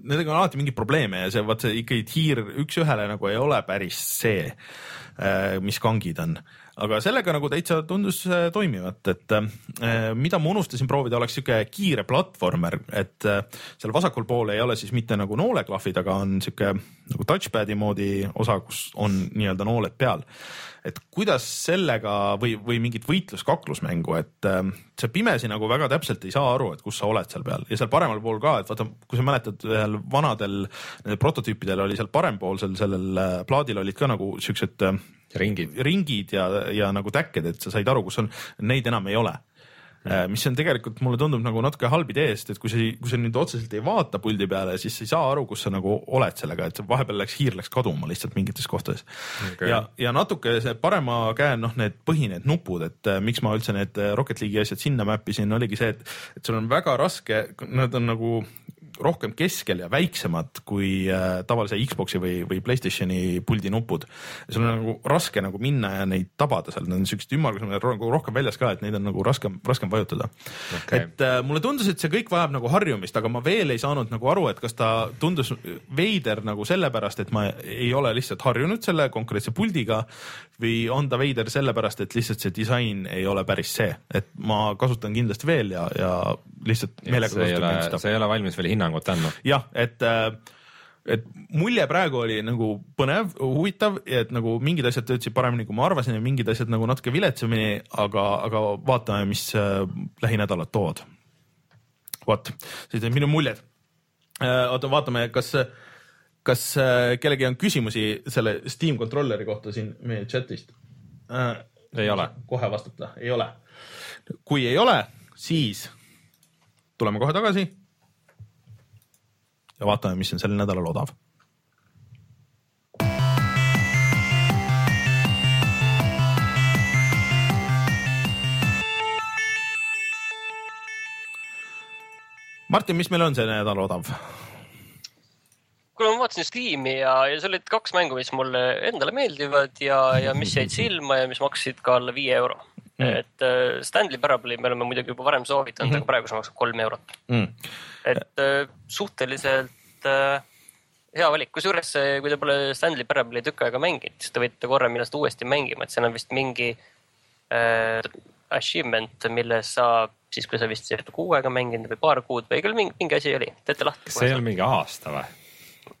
nendega on alati mingeid probleeme ja see vaat see ikkagi hiir üks-ühele nagu ei ole päris see, äh, mis kangid on aga sellega nagu täitsa tundus äh, toimivat, et äh, mida ma unustasin proovida, oleks sihuke kiire platvormer, et seal vasakul pool ei ole siis mitte nagu nooleklahvid, aga on sihuke nagu touchpad'i moodi osa, kus on nii-öelda nooled peal. Et kuidas sellega või, või mingit võitlus-kaklusmängu, et see pimesi nagu väga täpselt ei saa aru, et kus sa oled seal peal ja seal paremal pool ka, et vaata, kui sa mäletad, ühel vanadel prototüüpidel oli seal parempoolsel sellel plaadil olid ka nagu siuksed ringid, ringid ja, ja nagu täkked, et sa said aru, kus on, neid enam ei ole. Mis on tegelikult mulle tundub nagu natuke halb idee, sest et kui sa, kui sa nüüd otseselt ei vaata puldi peale, siis sa ei saa aru, kus sa nagu oled sellega, et vahepeal läks hiir läks kaduma lihtsalt mingites kohtades. Okay.. ja, ja natuke see parema käe noh, need põhi, need nupud, et äh, miks ma üldse need Rocket League'i asjad sinna mappisin, oligi see, et, et sul on väga raske, nad on nagu rohkem keskel ja väiksemad kui äh, tavalise Xbox'i või, või Playstationi puldi nupud. sul on nagu raske nagu minna ja neid tabada seal, nad on siuksed ümmargused nagu rohkem väljas ka, et neid on nagu raskem, raskem vajutada. Okay.. et äh, mulle tundus, et see kõik vajab nagu harjumist, aga ma veel ei saanud nagu aru, et kas ta tundus veider nagu sellepärast, et ma ei ole lihtsalt harjunud selle konkreetse puldiga või on ta veider sellepärast, et lihtsalt see disain ei ole päris see, et ma kasutan kindlasti veel ja, ja lihtsalt meelega kasutan kindlasti. sa ei ole valmis veel hinnangut andma? jah, et äh, et mulje praegu oli nagu põnev, huvitav, et nagu mingid asjad töötasid paremini, kui ma arvasin ja mingid asjad nagu natuke viletsamini, aga, aga vaatame, mis äh, lähinädalad toovad. vot, sellised on minu muljed äh,. oota, vaatame, kas äh, kas äh, kellelgi on küsimusi selle Steam controller'i kohta siin meie chat'ist äh,? ei ole. kohe vastata, ei ole. kui ei ole, siis tuleme kohe tagasi. ja vaatame, mis on sel nädalal odav Martin, mis meil on see nädal odav? Kuule, ma vaatasin Steam'i ja, ja seal olid kaks mängu, mis mulle endale meeldivad ja, ja mis jäid silma ja mis maksid ka alla viie euro. Mm.. et uh, Stanley Parable'i me oleme muidugi juba varem soovitanud mm, -hmm. aga praegu see maksab kolm eurot. Mm.. et uh, suhteliselt uh, hea valik, kusjuures kui te pole Stanley Parable'i tükk aega mänginud, siis te võite korra minna seda uuesti mängima, et seal on vist mingi äh, achievement, milles saab siis, kui sa vist kuu aega mänginud või paar kuud või küll mingi, mingi asi oli, teete lahti. kas see ei olnud mingi aasta või?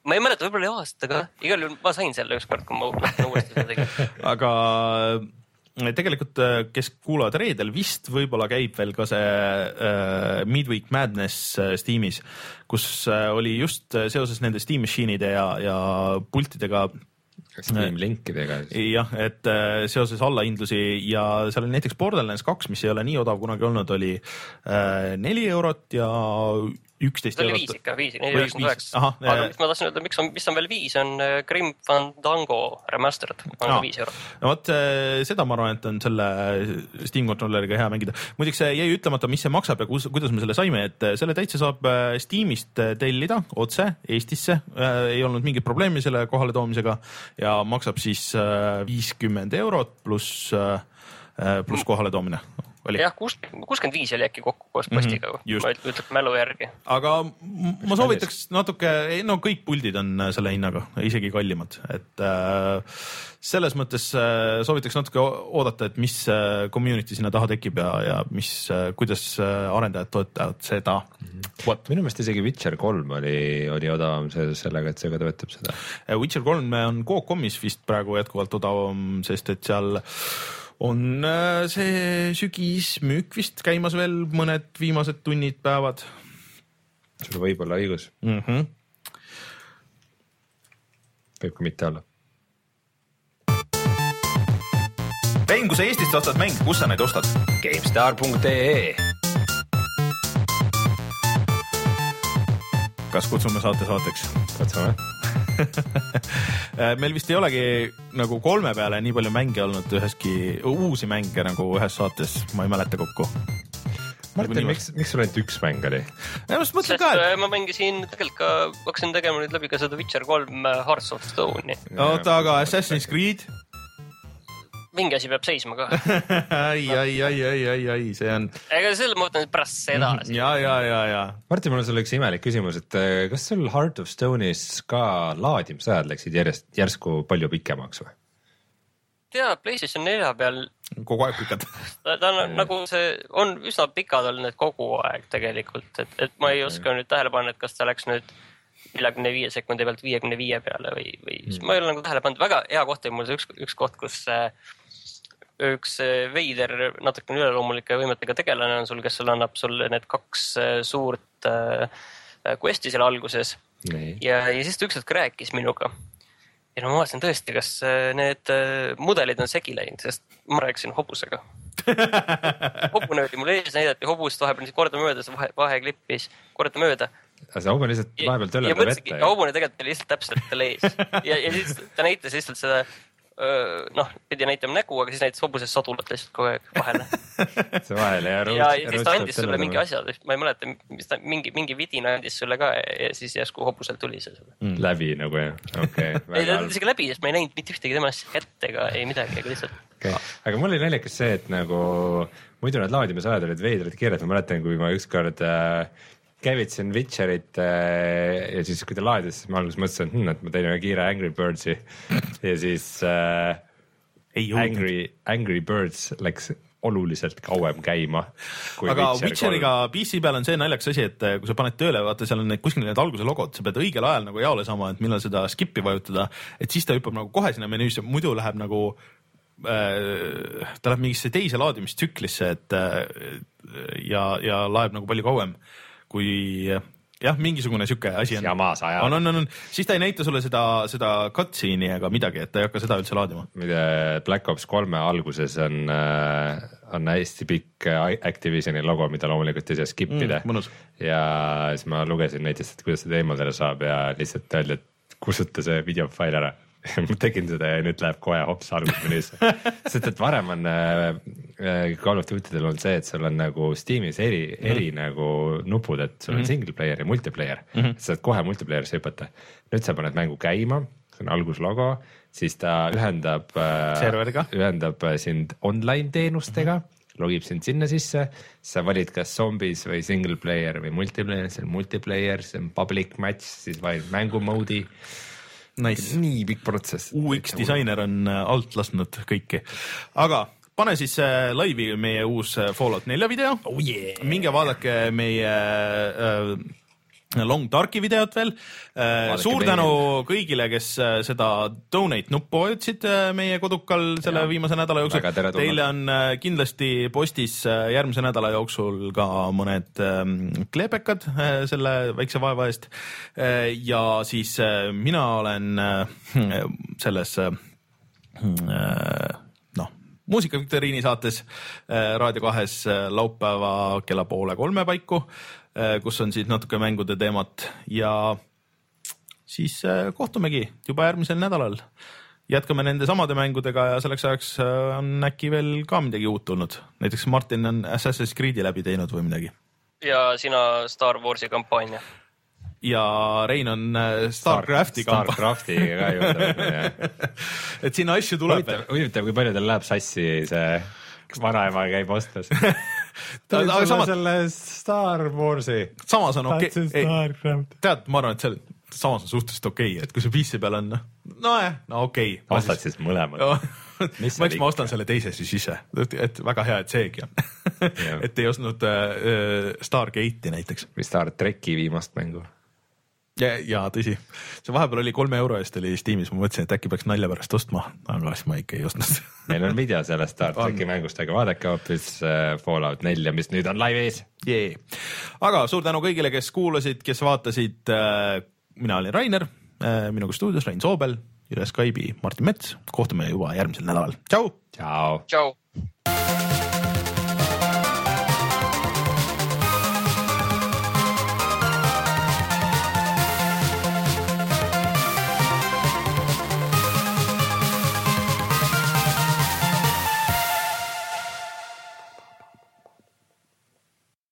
Ma ei mäleta, võib-olla oli aastaga, igal juhul ma sain selle ükskord, kui ma uuesti seda tegin. <laughs> aga äh, tegelikult, äh, kes kuulavad reedel, vist võib-olla käib veel ka see äh, Midweek Madness äh, Steamis, kus äh, oli just seoses nende Steam Machine'ide ja, ja pultidega Steam linkidega. jah, et seoses allahindlusi ja seal oli näiteks Borderlands kaks, mis ei ole nii odav kunagi olnud, oli neli eurot ja üksteist eurot. viis ikka, viis, üheksakümmend üheksa. aga mis ma tahtsin öelda, miks on, mis on veel viis, on äh, Grim Fandango Remastered, on viis eurot. no vot äh, seda ma arvan, et on selle Steam controller'iga hea mängida. muideks jäi ütlemata, mis see maksab ja kus, kuidas me selle saime, et äh, selle täitsa saab Steamist tellida otse Eestisse, ei olnud mingit probleemi selle kohaletoomisega ja maksab siis viiskümmend eurot pluss, pluss kohaletoomine jah, kuuskümmend viis oli äkki kokku koos mhm, postiga mm, -hmm, ma ütleks mälu järgi. aga ma soovitaks natuke, no kõik puldid on äh, selle hinnaga, isegi kallimad, et äh, selles mõttes äh, soovitaks natuke oodata, et mis äh, community sinna taha tekib ja, ja mis äh,, kuidas äh, arendajad toetavad seda mm. -hmm. minu meelest isegi Witcher kolm oli, oli odavam seoses sellega, et see ka toetab seda. Äh, Witcher kolm on Coop.com'is vist praegu jätkuvalt odavam, sest et seal on äh, see sügismüük vist käimas veel mõned viimased tunnid, päevad. sul võib olla õigus mm. -hmm. võib ka mitte olla. mäng, kui sa Eestist ostad mänge, kus sa neid ostad? GameStar.ee kas kutsume saate saateks? kutsume <laughs> meil vist ei olegi nagu kolme peale nii palju mänge olnud üheski, uusi mänge nagu ühes saates, ma ei mäleta kokku Martin, miks, miks sul ainult üks mäng oli? ma just mõtlen sest ka, et äh, ma mängisin tegelikult ka, hakkasin tegema nüüd läbi ka seda Witcher kolm Hearts of Stone'i. oota, aga Assassin's Creed, mingi asi peab seisma ka. ai, ai, ai, ai, ai, ai, see on ega selle ma võtan pärast seda. ja, ja, ja, ja Martin, mul on sulle üks imelik küsimus, et eh, kas sul Heart of Stone'is ka laadimisajad läksid järjest, järsku palju pikemaks või? tead, PlayStation nelja peal kogu aeg pikad. ta, ta on nagu see on üsna pikad olnud need kogu aeg tegelikult, et, et ma ei oska nüüd tähele panna, et kas ta läks nüüd neljakümne viie sekundi pealt viiekümne viie peale või, või mm. ma ei ole nagu tähele pannud, väga hea koht oli mul see üks, üks koht, kus äh, üks äh, veider, natukene üleloomulike võimetega tegelane on sul, kes sulle annab sulle need kaks äh, suurt äh, quest'i seal alguses ja, ja siis ta ükskord rääkis minuga. ja no ma vaatasin tõesti, kas need mudelid on segi läinud, sest ma rääkisin hobusega. <laughs> hobune oli mul ees, näidati hobust vahepeal kordamööda, see vahe, vaheklippis kordamööda. aga see hobu lihtsalt vahepeal ja töllerdab mõtlesingi, ette. hobune tegelikult oli lihtsalt täpselt tal ees ja, ja siis ta näitas lihtsalt seda noh, pidi näitama nägu, aga siis näitas hobusest sadulat lihtsalt kogu aeg vahele. <laughs> see vahele ja ja, ja siis ta andis sulle mingi. asja, ma ei mäleta, mis ta mingi, mingi vidina andis sulle ka ja siis järsku hobuselt tuli see sulle. läbi nagu jah, okei <laughs> ei, ta tuli isegi läbi, sest ma ei näinud mitte ühtegi tema asja kätte ega ei midagi, aga lihtsalt okay.. aga mul oli naljakas see, et nagu muidu need laadimisajad olid veidrad kiired, ma mäletan, kui ma ükskord äh, käivitasin Witcherit äh, ja siis, kui ta laadis, siis ma alguses mõtlesin, et, hm, et ma teen ühe kiire Angry Birds'i ja siis äh. Angry, Angry Birds läks oluliselt kauem käima. aga Witcheriga PC peal on see naljakas asi, et eh, kui sa paned tööle, vaata, seal on need kuskil need alguse logod, sa pead õigel ajal nagu jaole saama, et millal seda skip'i vajutada, et siis ta hüppab nagu kohe sinna menüüsse, muidu läheb nagu äh, ta läheb mingisse teise laadimistsüklisse, et äh, ja, ja laeb nagu palju kauem kui jah, mingisugune sihuke asi on. Jama sa ajad. on, on, on, on, siis ta ei näita sulle seda, seda cutscene'i ega midagi, et ta ei hakka seda üldse laadima. muide Black Ops kolme alguses on äh,, on hästi pikk Activisioni logo, mida loomulikult ei saa skip ida Mm, ja siis ma lugesin näiteks, et kuidas seda eemaldada saab ja lihtsalt öeldi, et kustuta see videofail ära <laughs> ma tegin seda ja nüüd läheb kohe hops algusmenüüsse <laughs> sest et varem on äh, Call of Duty del on see, et sul on nagu Steamis eri mm, -hmm. eri nagu nupud, et sul on mm -hmm. single player ja multiplayer mm, -hmm. sa saad kohe multiplayer'isse hüpata. nüüd sa paned mängu käima, see on alguslogo, siis ta ühendab äh, Serveriga. ühendab äh, sind online teenustega mm, -hmm. logib sind sinna sisse, sa valid kas zombis või single player või multiplayer, see on multiplayer, see on public match, siis valid mängu mode'i. Nice. nii pikk protsess. UX disainer on äh, alt lasknud kõiki, aga pane siis äh, laivi meie uus äh, Fallout nelja video oh. Yeah. minge vaadake meie äh, Long Darki videot veel äh,. suur tänu kõigile, kes seda donate nuppu vajutasid meie kodukal selle Ja. viimase nädala jooksul. Teile on kindlasti postis järgmise nädala jooksul ka mõned ähm, kleepekad selle väikse vaeva eest. ja siis mina olen selles muusikaviktoriini saates äh, Raadio kahes äh, laupäeva kella poole kolme paiku, kus on siis natuke mängude teemat ja siis äh, kohtumegi juba järgmisel nädalal. jätkame nende samade mängudega ja selleks ajaks äh, on äkki veel ka midagi uut tulnud, näiteks Martin on Assassin's Creed'i läbi teinud või midagi ja sina Star Warsi kampaania. Ja Rein on äh, Starcrafti kampaania, Starcraftiga ka juurde. <laughs> et sinna asju tuleb. huvitav, kui palju tal läheb sassi see vanaema käib ostmas. <laughs> aga aga samas, selle Star Warsi. samas on okei okay., Starcraft. tead, ma arvan, et see samas on suhteliselt okei okay,, et kui see PC peal on, nojah, no okei okay,. ostad siis mõlemad. <laughs> Mis ma seal ma ostan selle teise siis ise, et väga hea, et seegi on et ei ostnud äh, Stargate'i näiteks või Star tracki viimast mängu. ja, ja tõsi, see vahepeal oli kolme euro eest oli Steamis, ma mõtlesin, et äkki peaks nalja pärast ostma, aga siis ma ikka ei ostnud <laughs> meil on video sellest Star tracki mängust, aga vaadake hoopis äh, Fallout nelja, mis nüüd on live ees. yeah.. aga suur tänu kõigile, kes kuulasid, kes vaatasid. mina olin Rainer, minuga stuudios Rein Soobel, üle Skype'i Martin Mets, kohtume juba järgmisel nädalal, tšau. tšau. tšau.